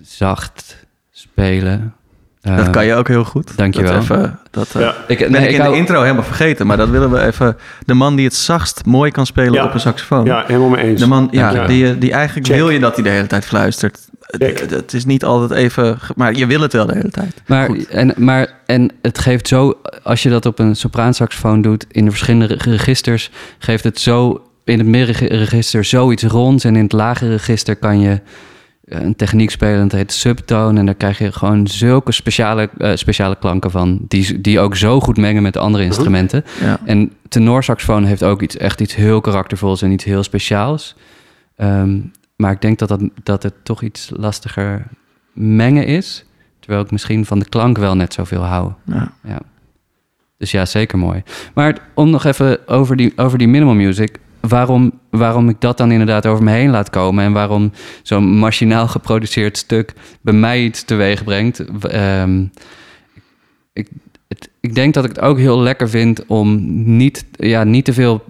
zacht spelen. Dat Ehm, kan je ook heel goed. dankjewel. Dat, even, dat eh, ja. Ik, ben nee, ik ik in hou- de intro helemaal vergeten. Maar dat willen we even... De man die het zachtst mooi kan spelen Ja. op een saxofoon. ja, helemaal mee eens. De man, ja. Die, die eigenlijk Check. wil je dat hij de hele tijd fluistert. Het, is niet altijd even... Maar je wil het wel de hele tijd. Maar, Goed. en, maar en het geeft zo, als je dat op een sopraansaxofoon doet in de verschillende re- registers, geeft het zo in het middenregister zoiets ronds. En in het lage register kan je eh, een techniek spelen, dat heet subtone. En daar krijg je gewoon zulke speciale, eh, speciale klanken van, die, die ook zo goed mengen met de andere instrumenten. Ja. En tenorsaxofoon heeft ook iets, echt iets heel karaktervols en iets heel speciaals. Ehm, maar ik denk dat, dat, dat het toch iets lastiger mengen is. Terwijl ik misschien van de klank wel net zoveel hou. Ja. Ja. Dus ja, zeker mooi. Maar om nog even over die, over die minimal music. Waarom, waarom ik dat dan inderdaad over me heen laat komen. En waarom zo'n machinaal geproduceerd stuk bij mij iets teweeg brengt. ehm, ik, het, ik denk dat ik het ook heel lekker vind om niet, ja, niet, te, veel,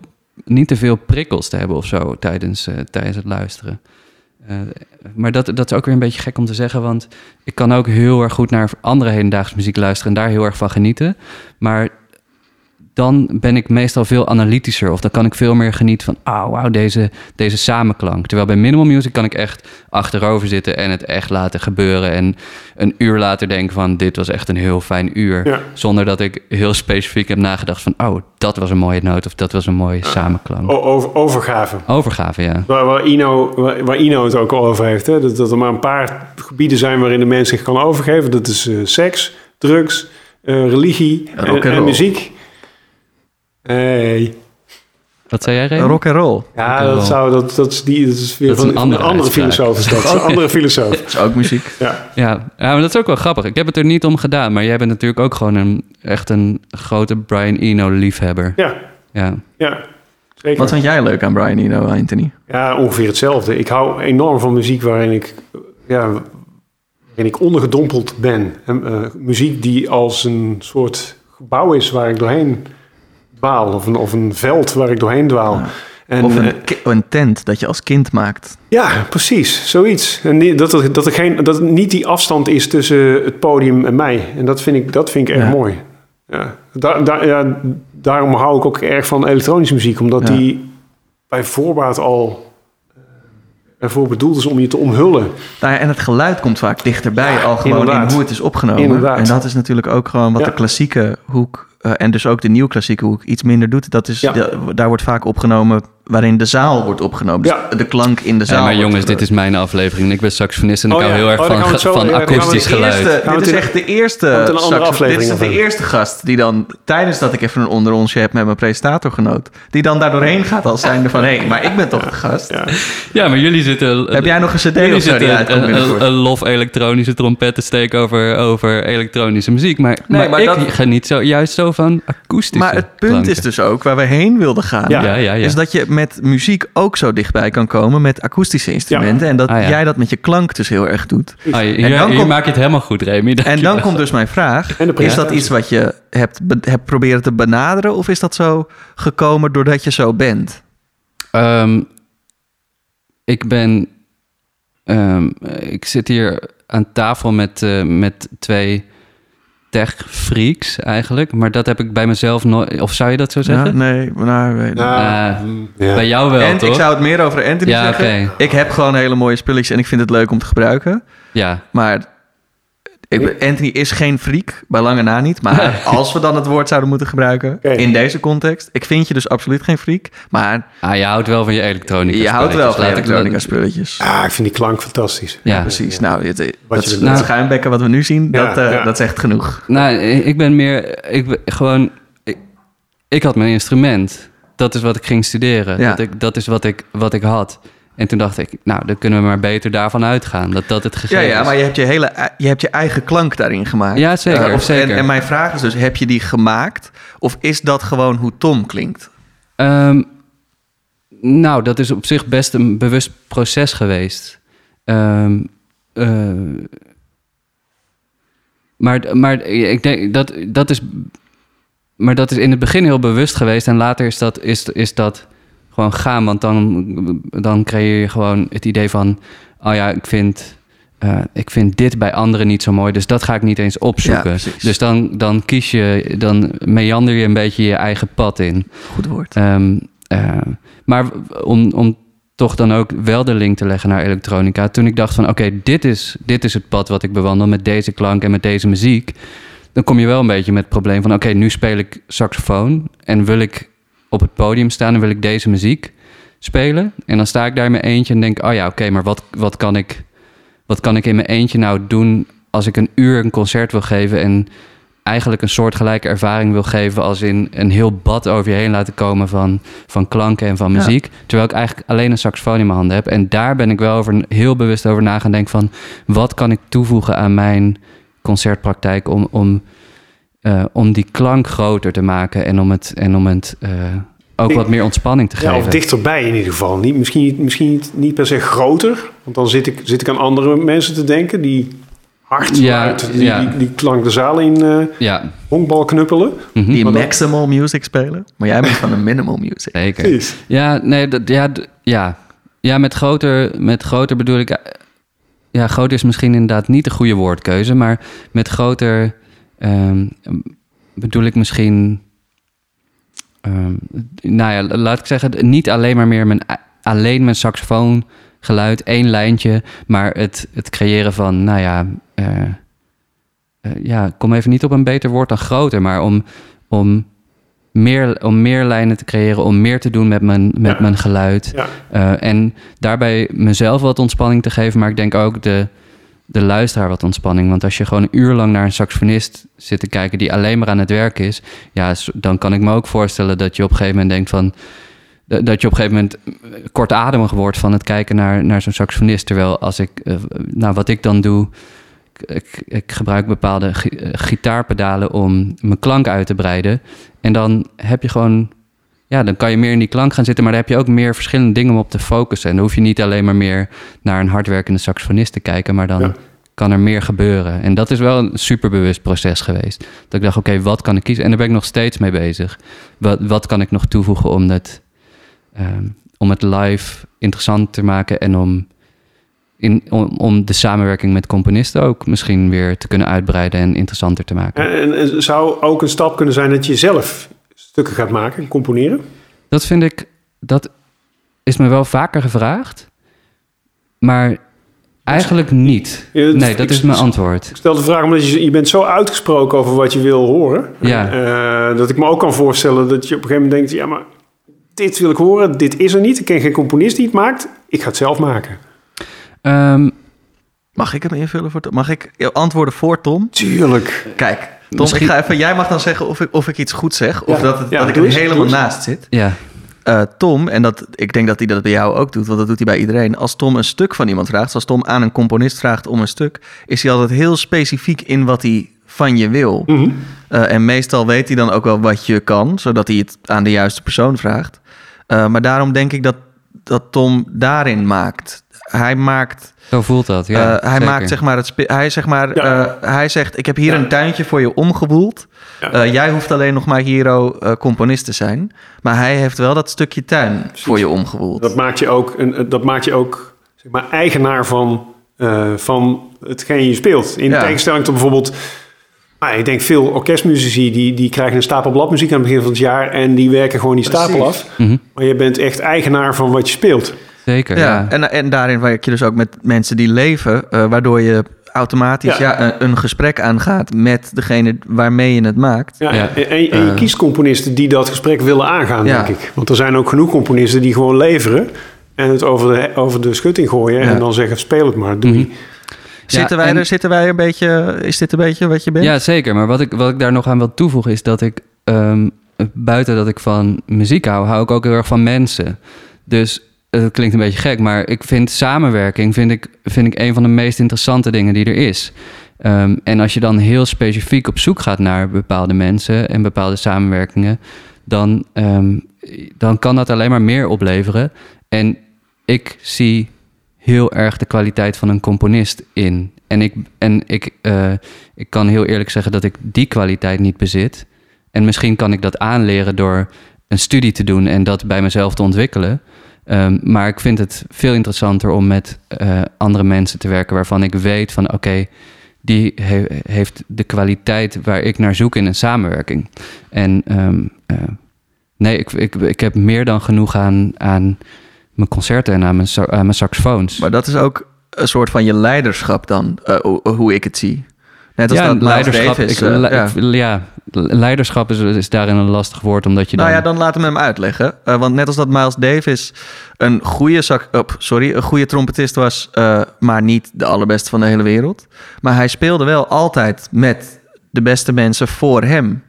niet te veel prikkels te hebben of zo tijdens, eh, tijdens het luisteren. Eh, maar dat, dat is ook weer een beetje gek om te zeggen, want ik kan ook heel erg goed naar andere hedendaagse muziek luisteren en daar heel erg van genieten. Maar dan ben ik meestal veel analytischer. Of dan kan ik veel meer genieten van, ah, wauw, deze, deze samenklank. Terwijl bij minimal music kan ik echt achterover zitten en het echt laten gebeuren. En een uur later denken van, dit was echt een heel fijn uur. Ja. Zonder dat ik heel specifiek heb nagedacht van, oh, dat was een mooie noot of dat was een mooie samenklank. Over, overgave. Overgave, ja. Waar, waar, Ino, waar, waar Ino het ook al over heeft. Hè? Dat, dat er maar een paar gebieden zijn waarin de mens zich kan overgeven. Dat is eh, seks, drugs, eh, religie en, en muziek. Hey. Wat zei jij, Remy? Rock and roll. Ja, and dat, roll. zou, dat, dat, is die, dat is weer Dat van een een andere andere, filosoof. Is dat. Dat is een andere filosoof. Dat is ook muziek. Ja. Ja, ja, maar dat is ook wel grappig. Ik heb het er niet om gedaan, maar jij bent natuurlijk ook gewoon een, echt een grote Brian Eno-liefhebber. Ja, Ja. ja. Zeker. Wat vind jij leuk aan Brian Eno, Anthony? Ja, ongeveer hetzelfde. Ik hou enorm van muziek waarin ik, ja, waarin ik ondergedompeld ben. En, eh, muziek die als een soort gebouw is waar ik doorheen dwaal. Of een, of een veld waar ik doorheen dwaal. Ja. En, of eh, een, ki- een tent dat je als kind maakt. ja, precies. Zoiets. En die- dat, er, dat, er geen, dat er niet die afstand is tussen het podium en mij. En dat vind ik, dat vind ik erg Ja. mooi. Ja. Daar, daar, ja, daarom hou ik ook erg van elektronische muziek. Omdat die bij voorbaat al eh, ervoor bedoeld is om je te omhullen. Nou ja, en het geluid komt vaak dichterbij Ja, al gewoon inderdaad. in hoe het is opgenomen. Inderdaad. En dat is natuurlijk ook gewoon wat Ja. de klassieke hoek... eh, en dus ook de nieuw klassieke hoek iets minder doet. Dat is, de- daar wordt vaak opgenomen waarin de zaal wordt opgenomen. Dus Ja. de klank in de zaal Ja, maar jongens, dit is mijn aflevering. en Ik ben saxofonist en ik Oh hou ja. heel erg Oh, van, zo- van akoestisch geluid. Eerste, dit is echt de eerste. een Dit is de eerste gast die dan tijdens dat ik even een onderonsje heb met mijn presentatorgenoot, die dan daar doorheen gaat als zijnde van hé, hey, maar ik ben toch de gast. Ja. Ja, maar jullie zitten... Heb jij nog een CD Jullie of zo die zitten uitkomt een, een, een lof elektronische trompetten steken over, over elektronische muziek. Maar, Nee, maar, maar ik dat- geniet zo, juist zo van akoestische Maar het punt klanken. is dus ook waar we heen wilden gaan. Ja. Ja, ja, ja. Is dat je met muziek ook zo dichtbij kan komen met akoestische instrumenten. En dat Ah, ja. jij dat met je klank dus heel erg doet. Ah, hier, En dan komt- maak je het helemaal goed, Remy. En dan komt dus mijn vraag. Is dat iets wat je hebt, hebt proberen te benaderen? Of is dat zo gekomen doordat je zo bent? Ehm, ik ben... ehm, ik zit hier aan tafel met, eh, met twee tech-freaks eigenlijk. Maar dat heb ik bij mezelf nooit... Of zou je dat zo Ja, zeggen? nee, nou, weet- Nou, Eh, mm, ja. Bij jou wel, en toch? ik zou het meer over Anthony Ja, zeggen. oké. Ik heb gewoon hele mooie spulletjes en ik vind het leuk om te gebruiken. Ja, Maar ik, ben- Anthony is geen freak, bij lange na niet. Maar als we dan het woord zouden moeten gebruiken in deze context. Ik vind je dus absoluut geen freak. Maar ah, je houdt wel van je elektronica. je houdt wel van spulletjes. Laat ik- elektronica spulletjes. Ah, ik vind die klank fantastisch. Ja, Precies. Nou, het, dat, Wat dat nou- schuimbekken wat we nu zien, Ja, dat, eh, ja. dat is echt genoeg. Nou, ik ben meer... Ik ben gewoon... Ik, ik had mijn instrument. Dat is wat ik ging studeren. Ja. Dat, ik, dat is wat ik, wat ik had. En toen dacht ik, nou, dan kunnen we maar beter daarvan uitgaan. Dat dat het Ja, gegeven ja, is. maar je hebt je, hele, je hebt je eigen klank daarin gemaakt. Ja, zeker, Eh, of- zeker. En, en mijn vraag is dus, heb je die gemaakt? Of is dat gewoon hoe Tom klinkt? Ehm, nou, dat is op zich best een bewust proces geweest. Ehm, eh, maar, maar ik denk dat dat is. Maar dat is in het begin heel bewust geweest. En later is dat, is, is dat gewoon gaan. Want dan, dan creëer je gewoon het idee van: oh ja, ik vind. eh, ik vind dit bij anderen niet zo mooi, dus dat ga ik niet eens opzoeken. dus dan, dan kies je, dan meander je een beetje je eigen pad in. Goed woord. Ehm, eh, maar om, om toch dan ook wel de link te leggen naar elektronica. Toen ik dacht van oké, dit, is, dit is het pad wat ik bewandel met deze klank en met deze muziek. Dan kom je wel een beetje met het probleem van oké, nu speel ik saxofoon en wil ik op het podium staan en wil ik deze muziek spelen. En dan sta ik daar in mijn eentje en denk, oh ja, oké, maar wat, wat, kan ik, wat kan ik in mijn eentje nou doen als ik een uur een concert wil geven en eigenlijk een soortgelijke ervaring wil geven... als in een heel bad over je heen laten komen van, van klanken en van Ja. muziek. Terwijl ik eigenlijk alleen een saxofoon in mijn handen heb. En daar ben ik wel over, heel bewust over na gaan denken van... wat kan ik toevoegen aan mijn concertpraktijk om... om eh, om die klank groter te maken en om het, en om het eh, ook wat meer ontspanning te Ja, geven. of dichterbij in ieder geval. Niet, misschien niet, misschien niet, niet per se groter. Want dan zit ik, zit ik aan andere mensen te denken die hard Ja, uit die, ja. die, die klank de zaal in eh Ja, honkbal knuppelen. mhm. Die dan- maximal music spelen. Maar jij bent van de minimal music. zeker. Precies. Ja, nee, dat, ja, ja. ja met, groter, met groter bedoel ik... Ja, groter is misschien inderdaad niet de goede woordkeuze... maar met groter ehm, bedoel ik misschien... ehm, nou ja, laat ik zeggen... niet alleen maar meer mijn, alleen mijn saxofoongeluid... één lijntje, maar het, het creëren van... nou ja, eh, ja, kom even niet op een beter woord dan groter... maar om, om, meer, om meer lijnen te creëren... om meer te doen met mijn, met Ja. mijn geluid... Ja. Eh, en daarbij mezelf wat ontspanning te geven, maar ik denk ook de, de luisteraar wat ontspanning. Want als je gewoon een uur lang naar een saxofonist zit te kijken die alleen maar aan het werk is, ja, dan kan ik me ook voorstellen dat je op een gegeven moment denkt van. Dat je op een gegeven moment eh, kortademig wordt van het kijken naar, naar zo'n saxofonist. Terwijl als ik, eh, nou wat ik dan doe, ik, ik, ik gebruik bepaalde eh, gitaarpedalen om mijn klank uit te breiden. En dan heb je gewoon ja, dan kan je meer in die klank gaan zitten, maar dan heb je ook meer verschillende dingen om op te focussen. En dan hoef je niet alleen maar meer naar een hardwerkende saxofonist te kijken, maar dan Ja. kan er meer gebeuren. En dat is wel een superbewust proces geweest. Dat ik dacht, oké, wat kan ik kiezen? En daar ben ik nog steeds mee bezig. Wat, wat kan ik nog toevoegen om het, ehm, om het live interessant te maken en om, in, om, om de samenwerking met componisten ook misschien weer te kunnen uitbreiden en interessanter te maken. En, en, en zou ook een stap kunnen zijn dat je zelf stukken gaat maken, componeren? Dat vind ik, dat is me wel vaker gevraagd, maar eigenlijk niet. Ja, dat- Nee, dat ik- is mijn antwoord. Ik stel de vraag omdat je, je bent zo uitgesproken over wat je wil horen. Ja. eh, dat ik me ook kan voorstellen dat je op een gegeven moment denkt... ja, maar dit wil ik horen, dit is er niet. Ik ken geen componist die het maakt. Ik ga het zelf maken. Ehm, Mag ik hem invullen? Voor Tom? Mag ik antwoorden voor Tom? Tuurlijk. Kijk, Tom, Misschien- ik ga even, jij mag dan zeggen of ik, of ik iets goed zeg. Of Ja. dat, het, Ja, dat ik er eens, helemaal naast zit. ja, Eh, Tom, en dat, ik denk dat hij dat bij jou ook doet, want dat doet hij bij iedereen. Als Tom een stuk van iemand vraagt, als Tom aan een componist vraagt om een stuk, is hij altijd heel specifiek in wat hij van je wil. Mhm. Eh, en meestal weet hij dan ook wel wat je kan, zodat hij het aan de juiste persoon vraagt. Eh, maar daarom denk ik dat, dat Tom daarin maakt. Hij maakt, zo voelt dat. Ja, eh, hij zeker. maakt zeg maar het hij zeg maar, Ja. eh, hij zegt: ik heb hier Ja. een tuintje voor je omgewoeld. Ja. Eh, jij hoeft alleen nog maar hero eh, componist te zijn, maar hij heeft wel dat stukje tuin voor je omgewoeld. Dat maakt je ook, een, dat maakt je ook zeg maar, eigenaar van, eh, van hetgeen je speelt. In Ja. tegenstelling tot bijvoorbeeld... Ah, ik denk veel orkestmuzici die, die krijgen een stapel bladmuziek aan het begin van het jaar... en die werken gewoon die stapel Precies. af. Mhm, Maar je bent echt eigenaar van wat je speelt. Zeker, Ja, ja. En, en daarin werk je dus ook met mensen die leven, eh, waardoor je automatisch Ja. ja. een, een gesprek aangaat met degene waarmee je het maakt. Ja, Ja. En, en, en je Eh. kiest componisten die dat gesprek willen aangaan, Ja. denk ik. Want er zijn ook genoeg componisten die gewoon leveren... en het over de, over de schutting gooien... Ja. en dan zeggen, speel het maar, doei. Mhm. Zitten, Ja, wij en- er, zitten wij een beetje, is dit een beetje wat je bent? Ja, zeker. Maar wat ik, wat ik daar nog aan wil toevoegen is dat ik, ehm, buiten dat ik van muziek hou, hou ik ook heel erg van mensen. Dus het klinkt een beetje gek, maar ik vind samenwerking vind ik, vind ik een van de meest interessante dingen die er is. Ehm, en als je dan heel specifiek op zoek gaat naar bepaalde mensen en bepaalde samenwerkingen, dan, ehm, dan kan dat alleen maar meer opleveren. En ik zie heel erg de kwaliteit van een componist in. En ik, en ik, eh, ik kan heel eerlijk zeggen dat ik die kwaliteit niet bezit. En misschien kan ik dat aanleren door een studie te doen en dat bij mezelf te ontwikkelen. Ehm, maar ik vind het veel interessanter om met eh, andere mensen te werken waarvan ik weet van oké, die he- heeft de kwaliteit waar ik naar zoek in een samenwerking. En ehm, eh, nee, ik, ik, ik heb meer dan genoeg aan, aan mijn concerten en aan mijn, aan saxofoons. Maar dat is ook een soort van je leiderschap dan, eh, hoe ik het zie. Net als ja, dat leiderschap, Davis, ik, eh, le- ja. leiderschap is, is daarin een lastig woord, omdat je dan... Nou ja, dan laten we hem uitleggen. Eh, want net als dat Miles Davis een goede, op, sorry, een goede trompetist was, eh, maar niet de allerbeste van de hele wereld. Maar hij speelde wel altijd met de beste mensen voor hem.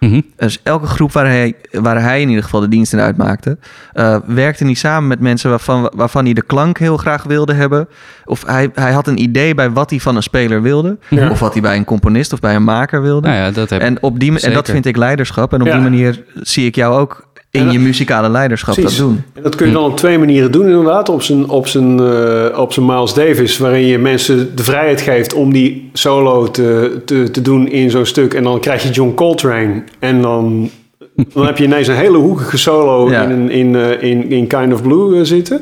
Mhm. Dus elke groep waar hij, waar hij in ieder geval de dienst in uitmaakte, eh, werkte hij samen met mensen waarvan, waarvan hij de klank heel graag wilde hebben. Of hij, hij had een idee bij wat hij van een speler wilde. Ja. Of wat hij bij een componist of bij een maker wilde. Nou ja, dat heb en, op die, en dat vind ik leiderschap. En op Ja. die manier zie ik jou ook in dat- je muzikale leiderschap Precies. dat doen. En dat kun je dan op twee manieren doen inderdaad. Op zijn, op zijn, eh, op zijn Miles Davis, waarin je mensen de vrijheid geeft om die solo te, te, te doen in zo'n stuk. En dan krijg je John Coltrane. En dan, dan heb je ineens een hele hoekige solo Ja. in, in, eh, in, in Kind of Blue eh, zitten.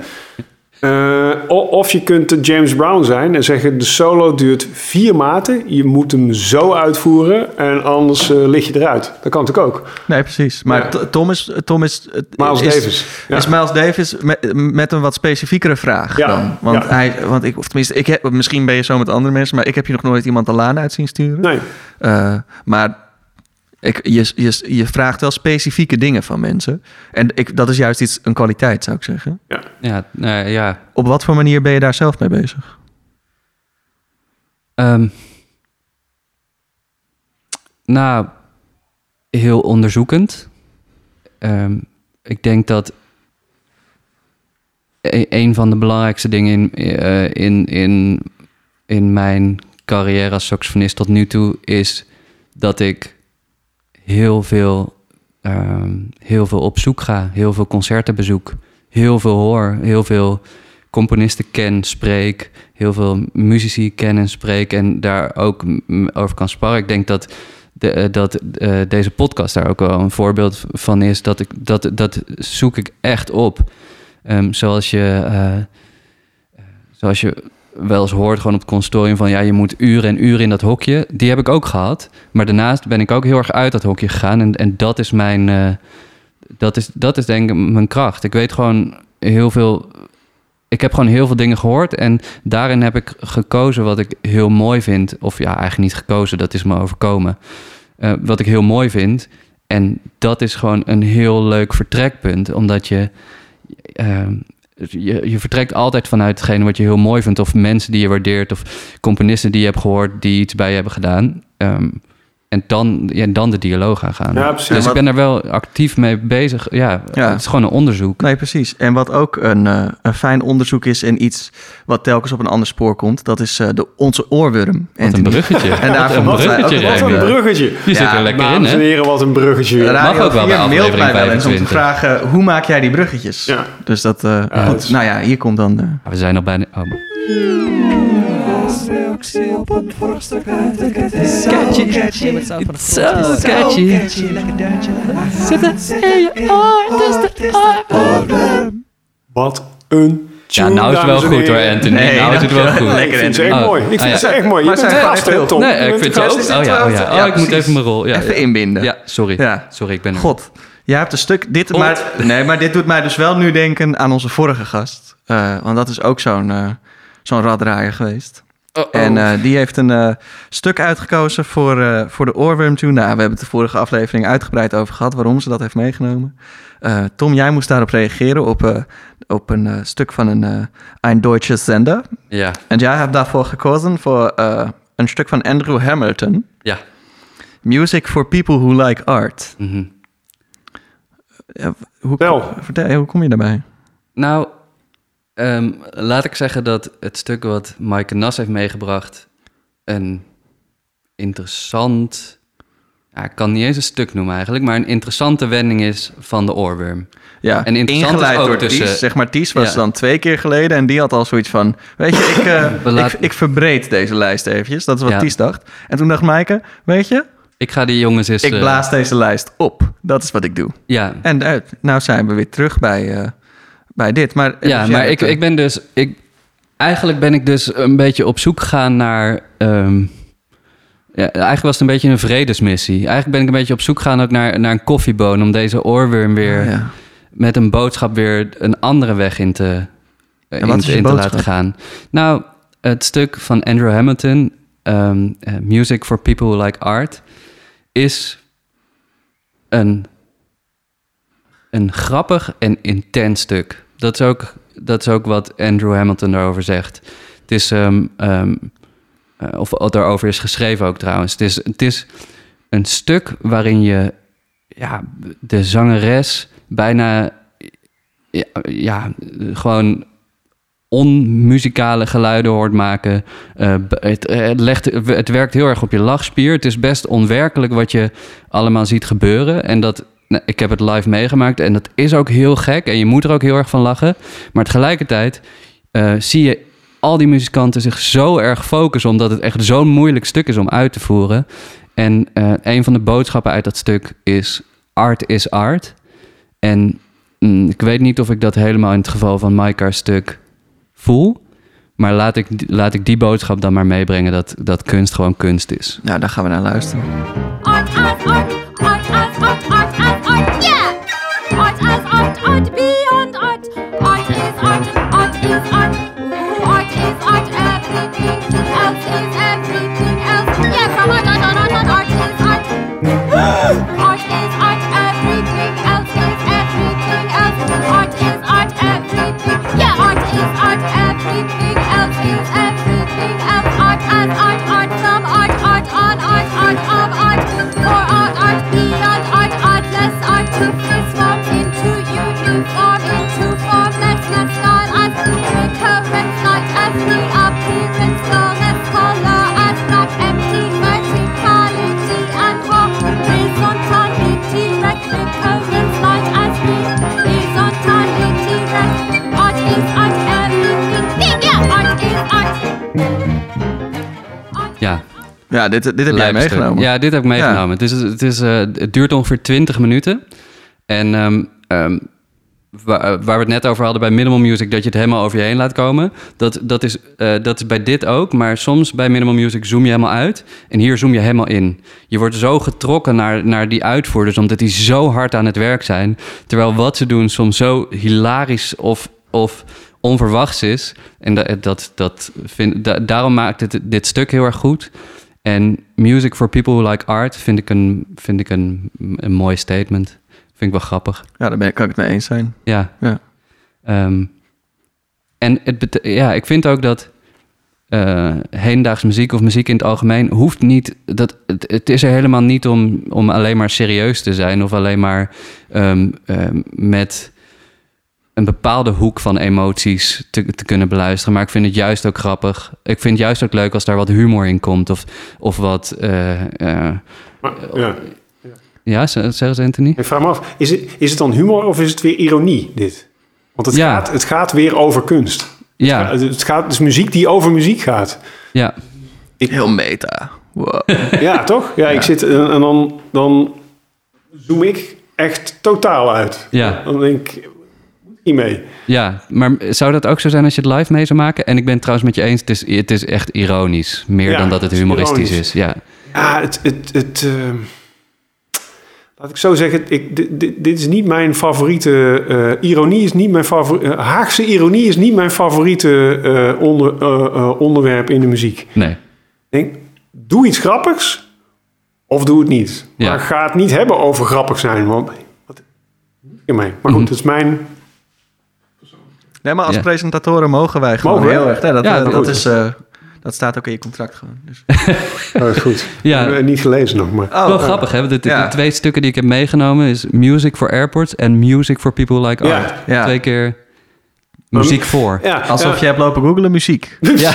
Eh, of je kunt de James Brown zijn en zeggen: de solo duurt vier maten. Je moet hem zo uitvoeren en anders eh, lig je eruit. Dat kan natuurlijk ook. Nee, precies. Maar Ja. Tom is... Tom is, Miles is, Davis. Ja. Is Miles Davis met, met een wat specifiekere vraag Ja, dan? Want, ja. hij, want ik, of tenminste, ik heb, misschien ben je zo met andere mensen, maar ik heb je nog nooit iemand de laan uit zien sturen. Nee. Eh, maar ik, je, je, je vraagt wel specifieke dingen van mensen. En ik, dat is juist iets, een kwaliteit, zou ik zeggen. Ja, nou ja. Op wat voor manier ben je daar zelf mee bezig? Ehm, nou, heel onderzoekend. Ehm, ik denk dat e- een van de belangrijkste dingen in, eh, in, in, in mijn carrière als saxofonist tot nu toe is dat ik heel veel, ehm, heel veel op zoek ga, heel veel concerten bezoek, heel veel hoor, heel veel componisten ken, spreek, heel veel muzici ken en spreek en daar ook over kan sparren. Ik denk dat, de, eh, dat eh, deze podcast daar ook wel een voorbeeld van is. Dat, ik, dat, dat zoek ik echt op. Ehm, zoals je... eh, zoals je wel eens hoort gewoon op het consortium van ja, je moet uren en uren in dat hokje. Die heb ik ook gehad. Maar daarnaast ben ik ook heel erg uit dat hokje gegaan. En, en dat is mijn, eh, dat, is, dat is denk ik mijn kracht. Ik weet gewoon heel veel. Ik heb gewoon heel veel dingen gehoord. En daarin heb ik gekozen wat ik heel mooi vind. Of ja, eigenlijk niet gekozen, dat is me overkomen. Eh, wat ik heel mooi vind. En dat is gewoon een heel leuk vertrekpunt. Omdat je. ehm, je, je vertrekt altijd vanuit hetgene wat je heel mooi vindt. Of mensen die je waardeert. Of componisten die je hebt gehoord die iets bij je hebben gedaan. Ehm, en dan, ja, dan de dialoog aangaan. Ja, precies. Dus ik ben daar wel actief mee bezig. Ja, Ja. het is gewoon een onderzoek. Nee, precies. En wat ook een, eh, een fijn onderzoek is en iets wat telkens op een ander spoor komt, dat is eh, de, onze oorworm. Wat een bruggetje. En daarvoor wat een ook bruggetje, Wat een bruggetje. Je zit er lekker in, Dames en hè? heren, wat een bruggetje. Radio Mag ook wel bij 4 mailt aflevering mij wel eens om te 25. vragen, hoe maak jij die bruggetjes? Ja. Dus dat, eh, Ja, goed. Nou ja, hier komt dan... eh, Ah, We zijn nog bijna... Oh. Reactie op een vorstuk uit de ketting. Catchy, vorstuk. catchy. catchy. Lekker duintje. Zit het in je oor, het is de oor. Wat een Ja, tune, nou is het wel goed hoor. Anthony. Nee, nou is het wel goed. Nee, ik vind ze echt Oh. mooi. Ik vind Ah, ja. ze echt mooi. Je Maar bent gast, heel- Tom? Nee, ik vind gast. ook... Oh ja, oh ja. Oh, ik moet even mijn rol. Ja, even inbinden. ja sorry. Ja. Sorry, ik ben er. God, jij hebt een stuk... Dit, maar, nee, maar dit doet mij dus wel nu denken aan onze vorige gast. Eh, want dat is ook zo'n eh zo'n raddraaier geweest. Oh, En eh, die heeft een eh, stuk uitgekozen voor, eh, voor de oorworm tune. Nou, we hebben het de vorige aflevering uitgebreid over gehad... waarom ze dat heeft meegenomen. Eh, Tom, jij moest daarop reageren op, eh, op een stuk van een eh Ein Deutsche Zender. Ja, En jij hebt daarvoor gekozen voor eh, een stuk van Andrew Hamilton... ja. Music for People Who Like Art. Mhm. Ja, hoe, Vertel. vertel, hoe kom je daarbij? Nou, ehm, laat ik zeggen dat het stuk wat Maaike Nas heeft meegebracht... een interessant... Ja, ik kan niet eens een stuk noemen eigenlijk... maar een interessante wending is van de oorworm. Ja, En interessant is ook door tussen- Ties. Zeg maar, Ties was Ja. dan twee keer geleden en die had al zoiets van... Weet je, ik, eh, laat- ik, ik verbreed deze lijst eventjes. Dat is wat Ja. Ties dacht. En toen dacht Maaike, weet je, Ik ga die jongens eens... ik eh, blaas deze lijst op. Dat is wat ik doe. Ja, En uh, nou zijn we weer terug bij, eh, bij dit. Maar, Ja, maar ik, eh, ik ben dus... Ik, eigenlijk ben ik dus een beetje op zoek gegaan naar... ehm, ja, eigenlijk was het een beetje een vredesmissie. Eigenlijk ben ik een beetje op zoek gegaan ook naar, naar een koffieboon... om deze oorworm weer oh ja. met een boodschap weer een andere weg in te, in, te boodschap? laten gaan. Nou, het stuk van Andrew Hamilton... ehm, eh, Music for People Who Like Art... is een een grappig en intens stuk. Dat is ook, dat is ook wat Andrew Hamilton daarover zegt. Het is, ehm, eh, of wat erover is geschreven ook trouwens. Het is, het is een stuk waarin je ja, de zangeres bijna ja, gewoon onmuzikale geluiden hoort maken. Eh, het, het, legt, het werkt heel erg op je lachspier. Het is best onwerkelijk wat je allemaal ziet gebeuren. En dat, nou, ik heb het live meegemaakt en dat is ook heel gek. En je moet er ook heel erg van lachen. Maar tegelijkertijd eh, zie je al die muzikanten zich zo erg focussen... omdat het echt zo'n moeilijk stuk is om uit te voeren. En eh, een van de boodschappen uit dat stuk is... art is art. En mm, ik weet niet of ik dat helemaal in het geval van Maika's stuk voel. Maar laat ik, laat ik die boodschap dan maar meebrengen dat, dat kunst gewoon kunst is. Nou, daar gaan we naar luisteren. Art art, art art, art art, art beyond art. Art is art, art is art. Art is art, everything else is everything else. Yeah, from art, art, art, art, art, art is art. Art is art, everything else is everything else. Art is art, everything. Yeah, art is art, everything else is everything else. Art as art, art from art, art on art, art of art. For art, art beyond art, artless art to Ja, dit, dit heb jij lijpstuk. meegenomen. Ja, dit heb ik meegenomen. Het, is, het, is, eh, het duurt ongeveer 20 minuten. En ehm, ehm, eh, waar we het net over hadden bij Minimal Music, dat je het helemaal over je heen laat komen. Dat, dat, is, eh, dat is bij dit ook. Maar soms bij Minimal Music zoom je helemaal uit. En hier zoom je helemaal in. Je wordt zo getrokken naar, naar die uitvoerders, omdat die zo hard aan het werk zijn. Terwijl wat ze doen soms zo hilarisch of, of onverwachts is. En dat, dat, dat vind, da- daarom maakt het dit stuk heel erg goed. En music for people who like art vind ik een, vind ik een, een mooi statement. Vind ik wel grappig. Ja, daar ben ik, kan ik het mee eens zijn. Ja. Ja. Ehm, en het ja, ik vind ook dat eh hedendaags muziek of muziek in het algemeen hoeft niet. Dat, het, het is er helemaal niet om, om alleen maar serieus te zijn of alleen maar ehm, ehm, met een bepaalde hoek van emoties te, te kunnen beluisteren. Maar ik vind het juist ook grappig. Ik vind het juist ook leuk als daar wat humor in komt of, of wat. eh, eh, Maar, ja. ja, zeg eens, Anthony. Ik vraag me af, is het, is het dan humor of is het weer ironie, dit? Want het, Ja. gaat, het gaat weer over kunst. Ja, Het, het gaat, het is muziek die over muziek gaat. ja, Heel meta. Wow. Ja, toch? Ja, ik zit en, en dan, dan zoom ik echt totaal uit. ja. Dan denk ik, ik niet mee. Ja, maar zou dat ook zo zijn als je het live mee zou maken? En ik ben het trouwens met je eens, het is, het is echt ironisch. Meer Ja, dan dat het het is humoristisch ironisch. is. Ja, Ja, het... het, het eh, laat ik zo zeggen, ik, dit, dit- dit is niet mijn favoriete... eh, ironie is niet mijn favoriete... Haagse ironie is niet mijn favoriete eh, onder, onderwerp in de muziek. nee. Denk, doe iets grappigs of doe het niet. Ja. Maar ga het niet hebben over grappig zijn, want... Mee. Maar goed, Mhm. het is mijn... Nee, maar als Ja. presentatoren mogen wij gewoon Mogen heel erg. hè, dat, Ja, eh, dat dat, is, eh, dat staat ook in je contract gewoon. Dus. Oh, dat is goed. Ja. Ik heb het niet gelezen nog, maar... Oh, Wel grappig, hè? De, de- Ja. de twee stukken die ik heb meegenomen is Music for Airports en Music for People Who Like Ja. Art. Ja. Twee keer muziek voor. Ja, Alsof ja. je hebt lopen googlen muziek. Ja, ja,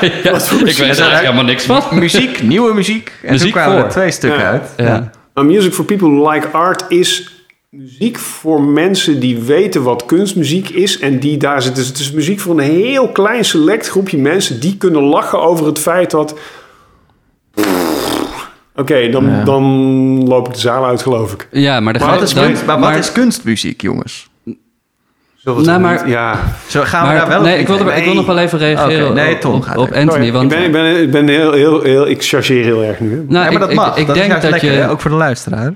ja. Ik weet er eigenlijk helemaal niks van. muziek, nieuwe muziek. En Muziek toen kwamen er voor. twee stukken Ja. uit. Ja. Maar Music for People Who Like Art is muziek voor mensen die weten wat kunstmuziek is. En die daar zitten. Dus het is muziek voor een heel klein select groepje mensen die kunnen lachen over het feit dat. Oké, dan, Ja. dan loop ik de zaal uit, geloof ik. Ja, maar, de is, dan- kunst, maar wat is kunstmuziek, jongens? Zullen we Nou, het maar- niet- ja. Zo gaan we maar- daar wel nee, op ik wil, ik wil nog wel even reageren nee, op- Tom, op, ga op even. Anthony. Sorry, Want, ik, ben, ik, ben, ik ben heel, heel, heel... Ik chargeer heel erg nu. hè. nou, ja, maar ik- dat mag. Ik, dat is denk juist dat lekker, je... hè, ook voor de luisteraar.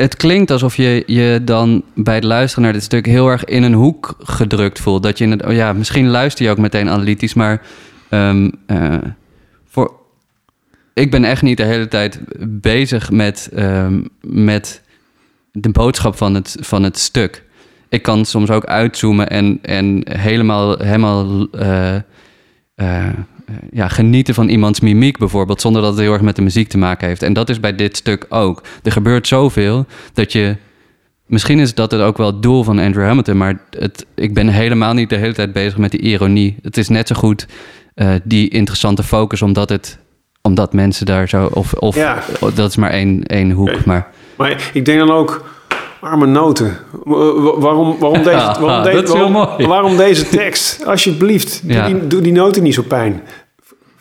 Het klinkt alsof je je dan bij het luisteren naar dit stuk heel erg in een hoek gedrukt voelt. Dat je in het, oh ja, misschien luister je ook meteen analytisch, maar eh, voor, ik ben echt niet de hele tijd bezig met, ehm, met de boodschap van het, van het stuk. Ik kan soms ook uitzoomen en, en helemaal, helemaal eh, eh, eh, ja, genieten van iemands mimiek bijvoorbeeld, zonder dat het heel erg met de muziek te maken heeft. En dat is bij dit stuk ook. Er gebeurt zoveel dat je. Misschien is dat het ook wel het doel van Andrew Hamilton, maar het, ik ben helemaal niet de hele tijd bezig met die ironie. Het is net zo goed eh, die interessante focus, omdat het omdat mensen daar zo. Of, of Ja. dat is maar één, één hoek. Maar Maar ik denk dan ook, arme noten. Wa- wa- Waarom, waarom, deze, waarom, waarom, deze tekst? Alsjeblieft, doe, Ja. die, doe die noten niet zo pijn.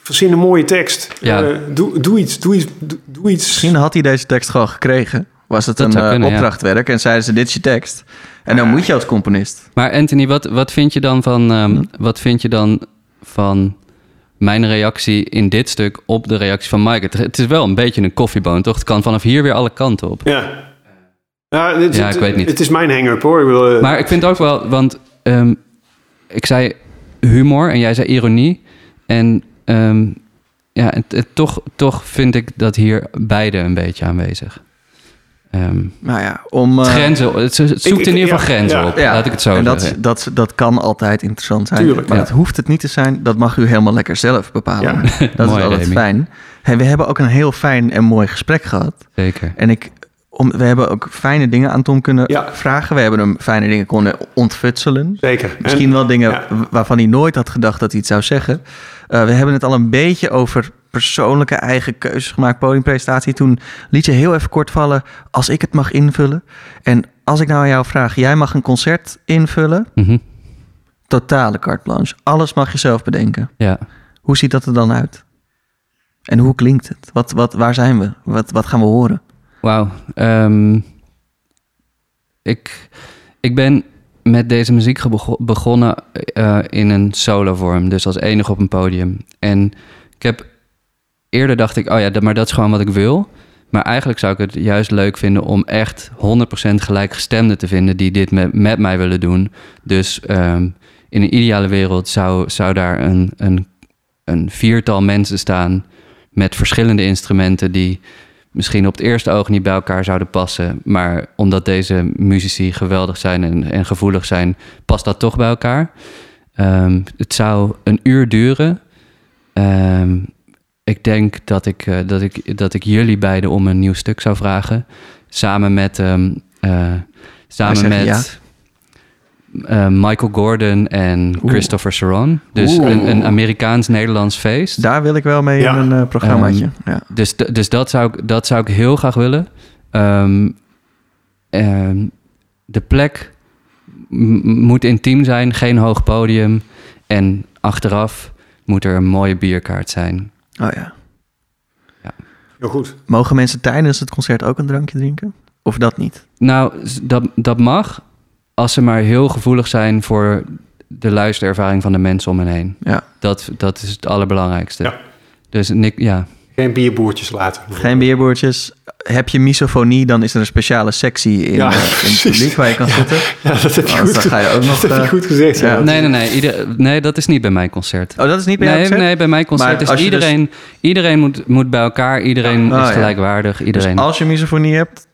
Verzin een mooie tekst. Ja. Eh, doe, doe iets, doe iets, doe, iets. Misschien had hij deze tekst gewoon gekregen. Was het Dat een eh, kunnen, opdrachtwerk en zeiden ze, dit is je tekst. En dan moet je als componist. Maar Anthony, wat, wat vind je dan van ehm, wat vind je dan van mijn reactie in dit stuk op de reactie van Mike? Het, het is wel een beetje een koffieboon, toch? Het kan vanaf hier weer alle kanten op. Ja. Ja, dit, Ja, het- ik weet niet. Het is mijn hang-up hoor. Ik bedoel, eh, Maar ik vind ook wel, want ehm, ik zei humor en jij zei ironie. En ehm, ja, het, het- toch, toch vind ik dat hier beide een beetje aanwezig. Ehm, Nou ja, om... het eh, grenzen, het, het zoekt ik- in ieder geval ja, grenzen ja. op, Ja, laat ik het zo en dat, zeggen. dat, dat kan altijd interessant zijn. Tuurlijk, maar ja. dat hoeft het niet te zijn. Dat mag u helemaal lekker zelf bepalen. Ja. Dat Mooi, is altijd Remy. fijn. Hey, we hebben ook een heel fijn en mooi gesprek gehad. Zeker. En ik, om, we hebben ook fijne dingen aan Tom kunnen Ja. vragen. We hebben hem fijne dingen kunnen ontfutselen. Zeker. Misschien En- wel dingen ja. waarvan hij nooit had gedacht dat hij het zou zeggen. Eh, we hebben het al een beetje over persoonlijke eigen keuzes gemaakt. Podiumpresentatie. Toen liet je heel even kort vallen als ik het mag invullen. En als ik nou aan jou vraag, jij mag een concert invullen. Mhm. Totale carte blanche. Alles mag je zelf bedenken. Ja. Hoe ziet dat er dan uit? En hoe klinkt het? Wat, wat, waar zijn we? Wat, wat gaan we horen? Wauw. Ehm, ik, ik ben met deze muziek begonnen eh, in een solo vorm. Dus als enige op een podium. En ik heb eerder dacht ik, oh ja, maar dat is gewoon wat ik wil. Maar eigenlijk zou ik het juist leuk vinden om echt 100% gelijkgestemden te vinden die dit met, met mij willen doen. Dus ehm, in een ideale wereld zou, zou daar een, een, een viertal mensen staan met verschillende instrumenten die misschien op het eerste oog niet bij elkaar zouden passen. Maar omdat deze muzici geweldig zijn en, en gevoelig zijn, past dat toch bij elkaar. Ehm, het zou een uur duren. Ehm, ik denk dat ik, eh, dat, ik, dat ik jullie beiden om een nieuw stuk zou vragen. Samen met, ehm, eh, samen met eh, Michael Gordon en Oeh. Christopher Saron. Dus een, een Amerikaans-Nederlands feest. Daar wil ik wel mee Ja. in een eh, programmaatje. ja. Dus, dus dat, zou ik, dat zou ik heel graag willen. Ehm, ehm, de plek moet intiem zijn, geen hoog podium. En achteraf moet er een mooie bierkaart zijn. Oh ja. Heel goed. Mogen mensen tijdens het concert ook een drankje drinken? Of dat niet? Nou, dat, dat mag als ze maar heel gevoelig zijn voor de luisterervaring van de mensen om hen heen. Ja. Dat, dat is het allerbelangrijkste. Ja. Dus Nick, ja, Geen bierboertjes laten. Geen beerboordjes. Heb je misofonie, dan is er een speciale sectie in, Ja, eh, in het publiek waar je kan zitten. Ja, dat heb je Anders goed, dan ga je ook nog, dat heb je eh, goed gezegd. Ja. ja. Nee, nee, nee. Ieder, nee, dat is niet bij mijn concert. Oh, dat is niet bij Nee, concert? nee, bij mijn concert Maar is dus- iedereen... Iedereen moet, moet bij elkaar. Iedereen is ja. gelijkwaardig. Iedereen... Dus als je misofonie hebt,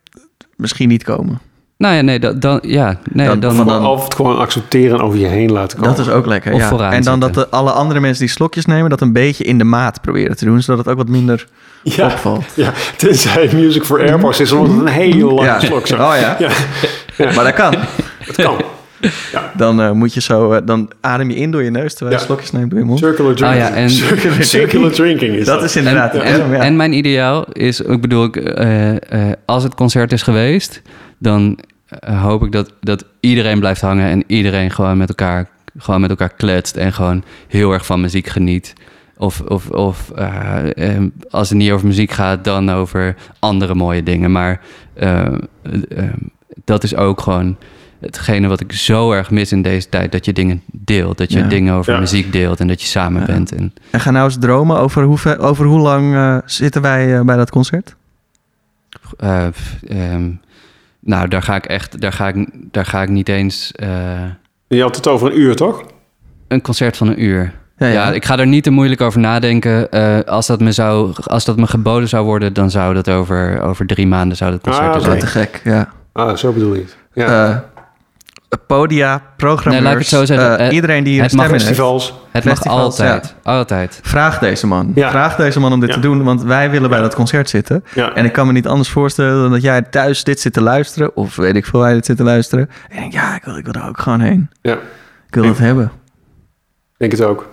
misschien niet komen. Nou ja, nee, dat, dan... Ja, nee, Dan- dan... dan- Of het gewoon accepteren en over je heen laten komen. Dat is ook lekker, Of ja. vooraan En dan zitten. dat de, alle andere mensen die slokjes nemen... dat een beetje in de maat proberen te doen... zodat het ook wat minder ja, opvalt. ja, tenzij Music for Airports is, omdat het een hele lange Ja. slok zijn. Oh ja. Ja. Maar dat kan. Het kan. Dan eh, moet je zo... eh, dan adem je in door je neus... terwijl je Ja. slokjes neemt door je mond. Circular drinking. Ah ja, en- circular, circular drinking is Dat dat. is inderdaad en, en, ja. mijn ideaal is, ik bedoel, ik, eh, eh, als het concert is geweest, dan eh, hoop ik dat, dat iedereen blijft hangen en iedereen gewoon met elkaar, gewoon met elkaar kletst en gewoon heel erg van muziek geniet. Of, of, of eh, eh, als het niet over muziek gaat, dan over andere mooie dingen. Maar dat is ook gewoon hetgene wat ik zo erg mis in deze tijd. Dat je dingen deelt. Dat je Ja. dingen over Ja. muziek deelt en dat je samen Ja. bent. En, En ga nou eens dromen over hoe, ver- over hoe lang zitten wij bij dat concert? Eh, ehm, nou, daar ga ik echt, daar ga ik, daar ga ik niet eens. eh, Je had het over een uur, toch? een concert van een uur. Ja, Ja, ja. ik ga er niet te moeilijk over nadenken. Eh, als, dat me zou, als dat me geboden zou worden, dan zou dat over, over drie maanden zou dat concert Ah, Dat zijn. is te gek, ja. Ah, zo bedoel je het. Ja. Podia, programmeurs, Nee, laat ik het zo zeggen. eh, Eh, iedereen die hier het mag. Festivals. Het mag Festivals, altijd. Altijd. Vraag deze man. Ja. Vraag deze man om dit Ja. te doen, want wij willen bij dat concert zitten. Ja. En ik kan me niet anders voorstellen dan dat jij thuis dit zit te luisteren, of weet ik veel waar je dit zit te luisteren. En je denkt, ja, ik wil, ik wil er ook gewoon heen. ja, Ik wil het hebben. denk het ook.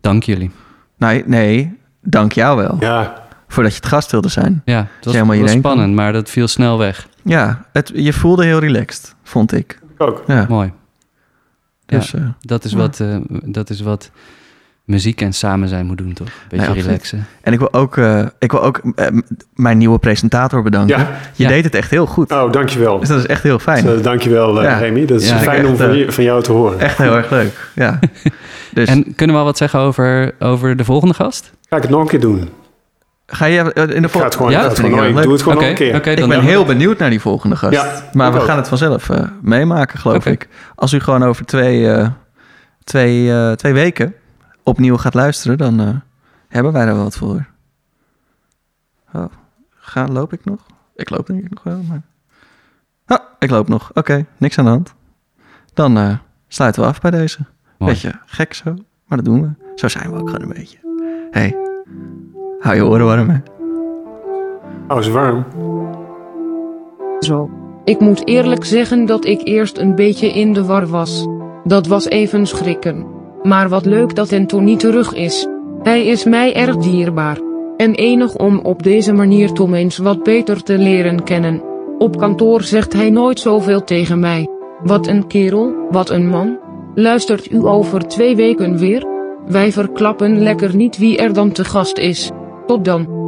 Dank jullie. Nee, nee, dank jou wel. Ja, Voordat je het gast wilde zijn. Ja, het was, was spannend, maar dat viel snel weg. Ja, het, je voelde heel relaxed, vond ik. Ik ook. Ja, Mooi. dus eh, Dat is, Ja. wat, eh, dat is wat muziek en samen zijn moet doen, toch? Beetje relaxen. En ik wil ook, eh, ik wil ook mijn nieuwe presentator bedanken. Ja. Je Ja. deed het echt heel goed. Oh, dankjewel. Dus dat is echt heel fijn. Uh, dankjewel, uh, Ja. Remy. Dat is Ja. fijn Echt, om van, je- van jou te horen. Echt heel erg leuk. Ja. Dus En kunnen we al wat zeggen over, over de volgende gast? Ga ik het nog een keer doen? Ga je eh, in de volgende... gewoon, Ja, ik dat vind doe het gewoon nog een keer. oké, Ik dan ben we- heel benieuwd naar die volgende gast. Ja, maar we ook. gaan het vanzelf eh, meemaken, geloof ik. Als u gewoon over twee, eh, twee, eh, twee weken opnieuw gaat luisteren, dan eh, hebben wij er wel wat voor. Oh, ga, loop ik nog? Ik loop denk ik nog wel, maar... Oh, ik loop nog. Oké, niks aan de hand. Dan eh, sluiten we af bij deze. Mooi. Beetje gek zo, maar dat doen we. Zo zijn we ook gewoon een beetje. hey, hou je oren warm, hè? Oh, is warm. Zo. Ik moet eerlijk zeggen dat ik eerst een beetje in de war was. Dat was even schrikken. Maar wat leuk dat Anthony terug is. Hij is mij erg dierbaar. En enig om op deze manier Tom eens wat beter te leren kennen. Op kantoor zegt hij nooit zoveel tegen mij. Wat een kerel, wat een man. Luistert u over twee weken weer? Wij verklappen lekker niet wie er dan te gast is. Tot dan.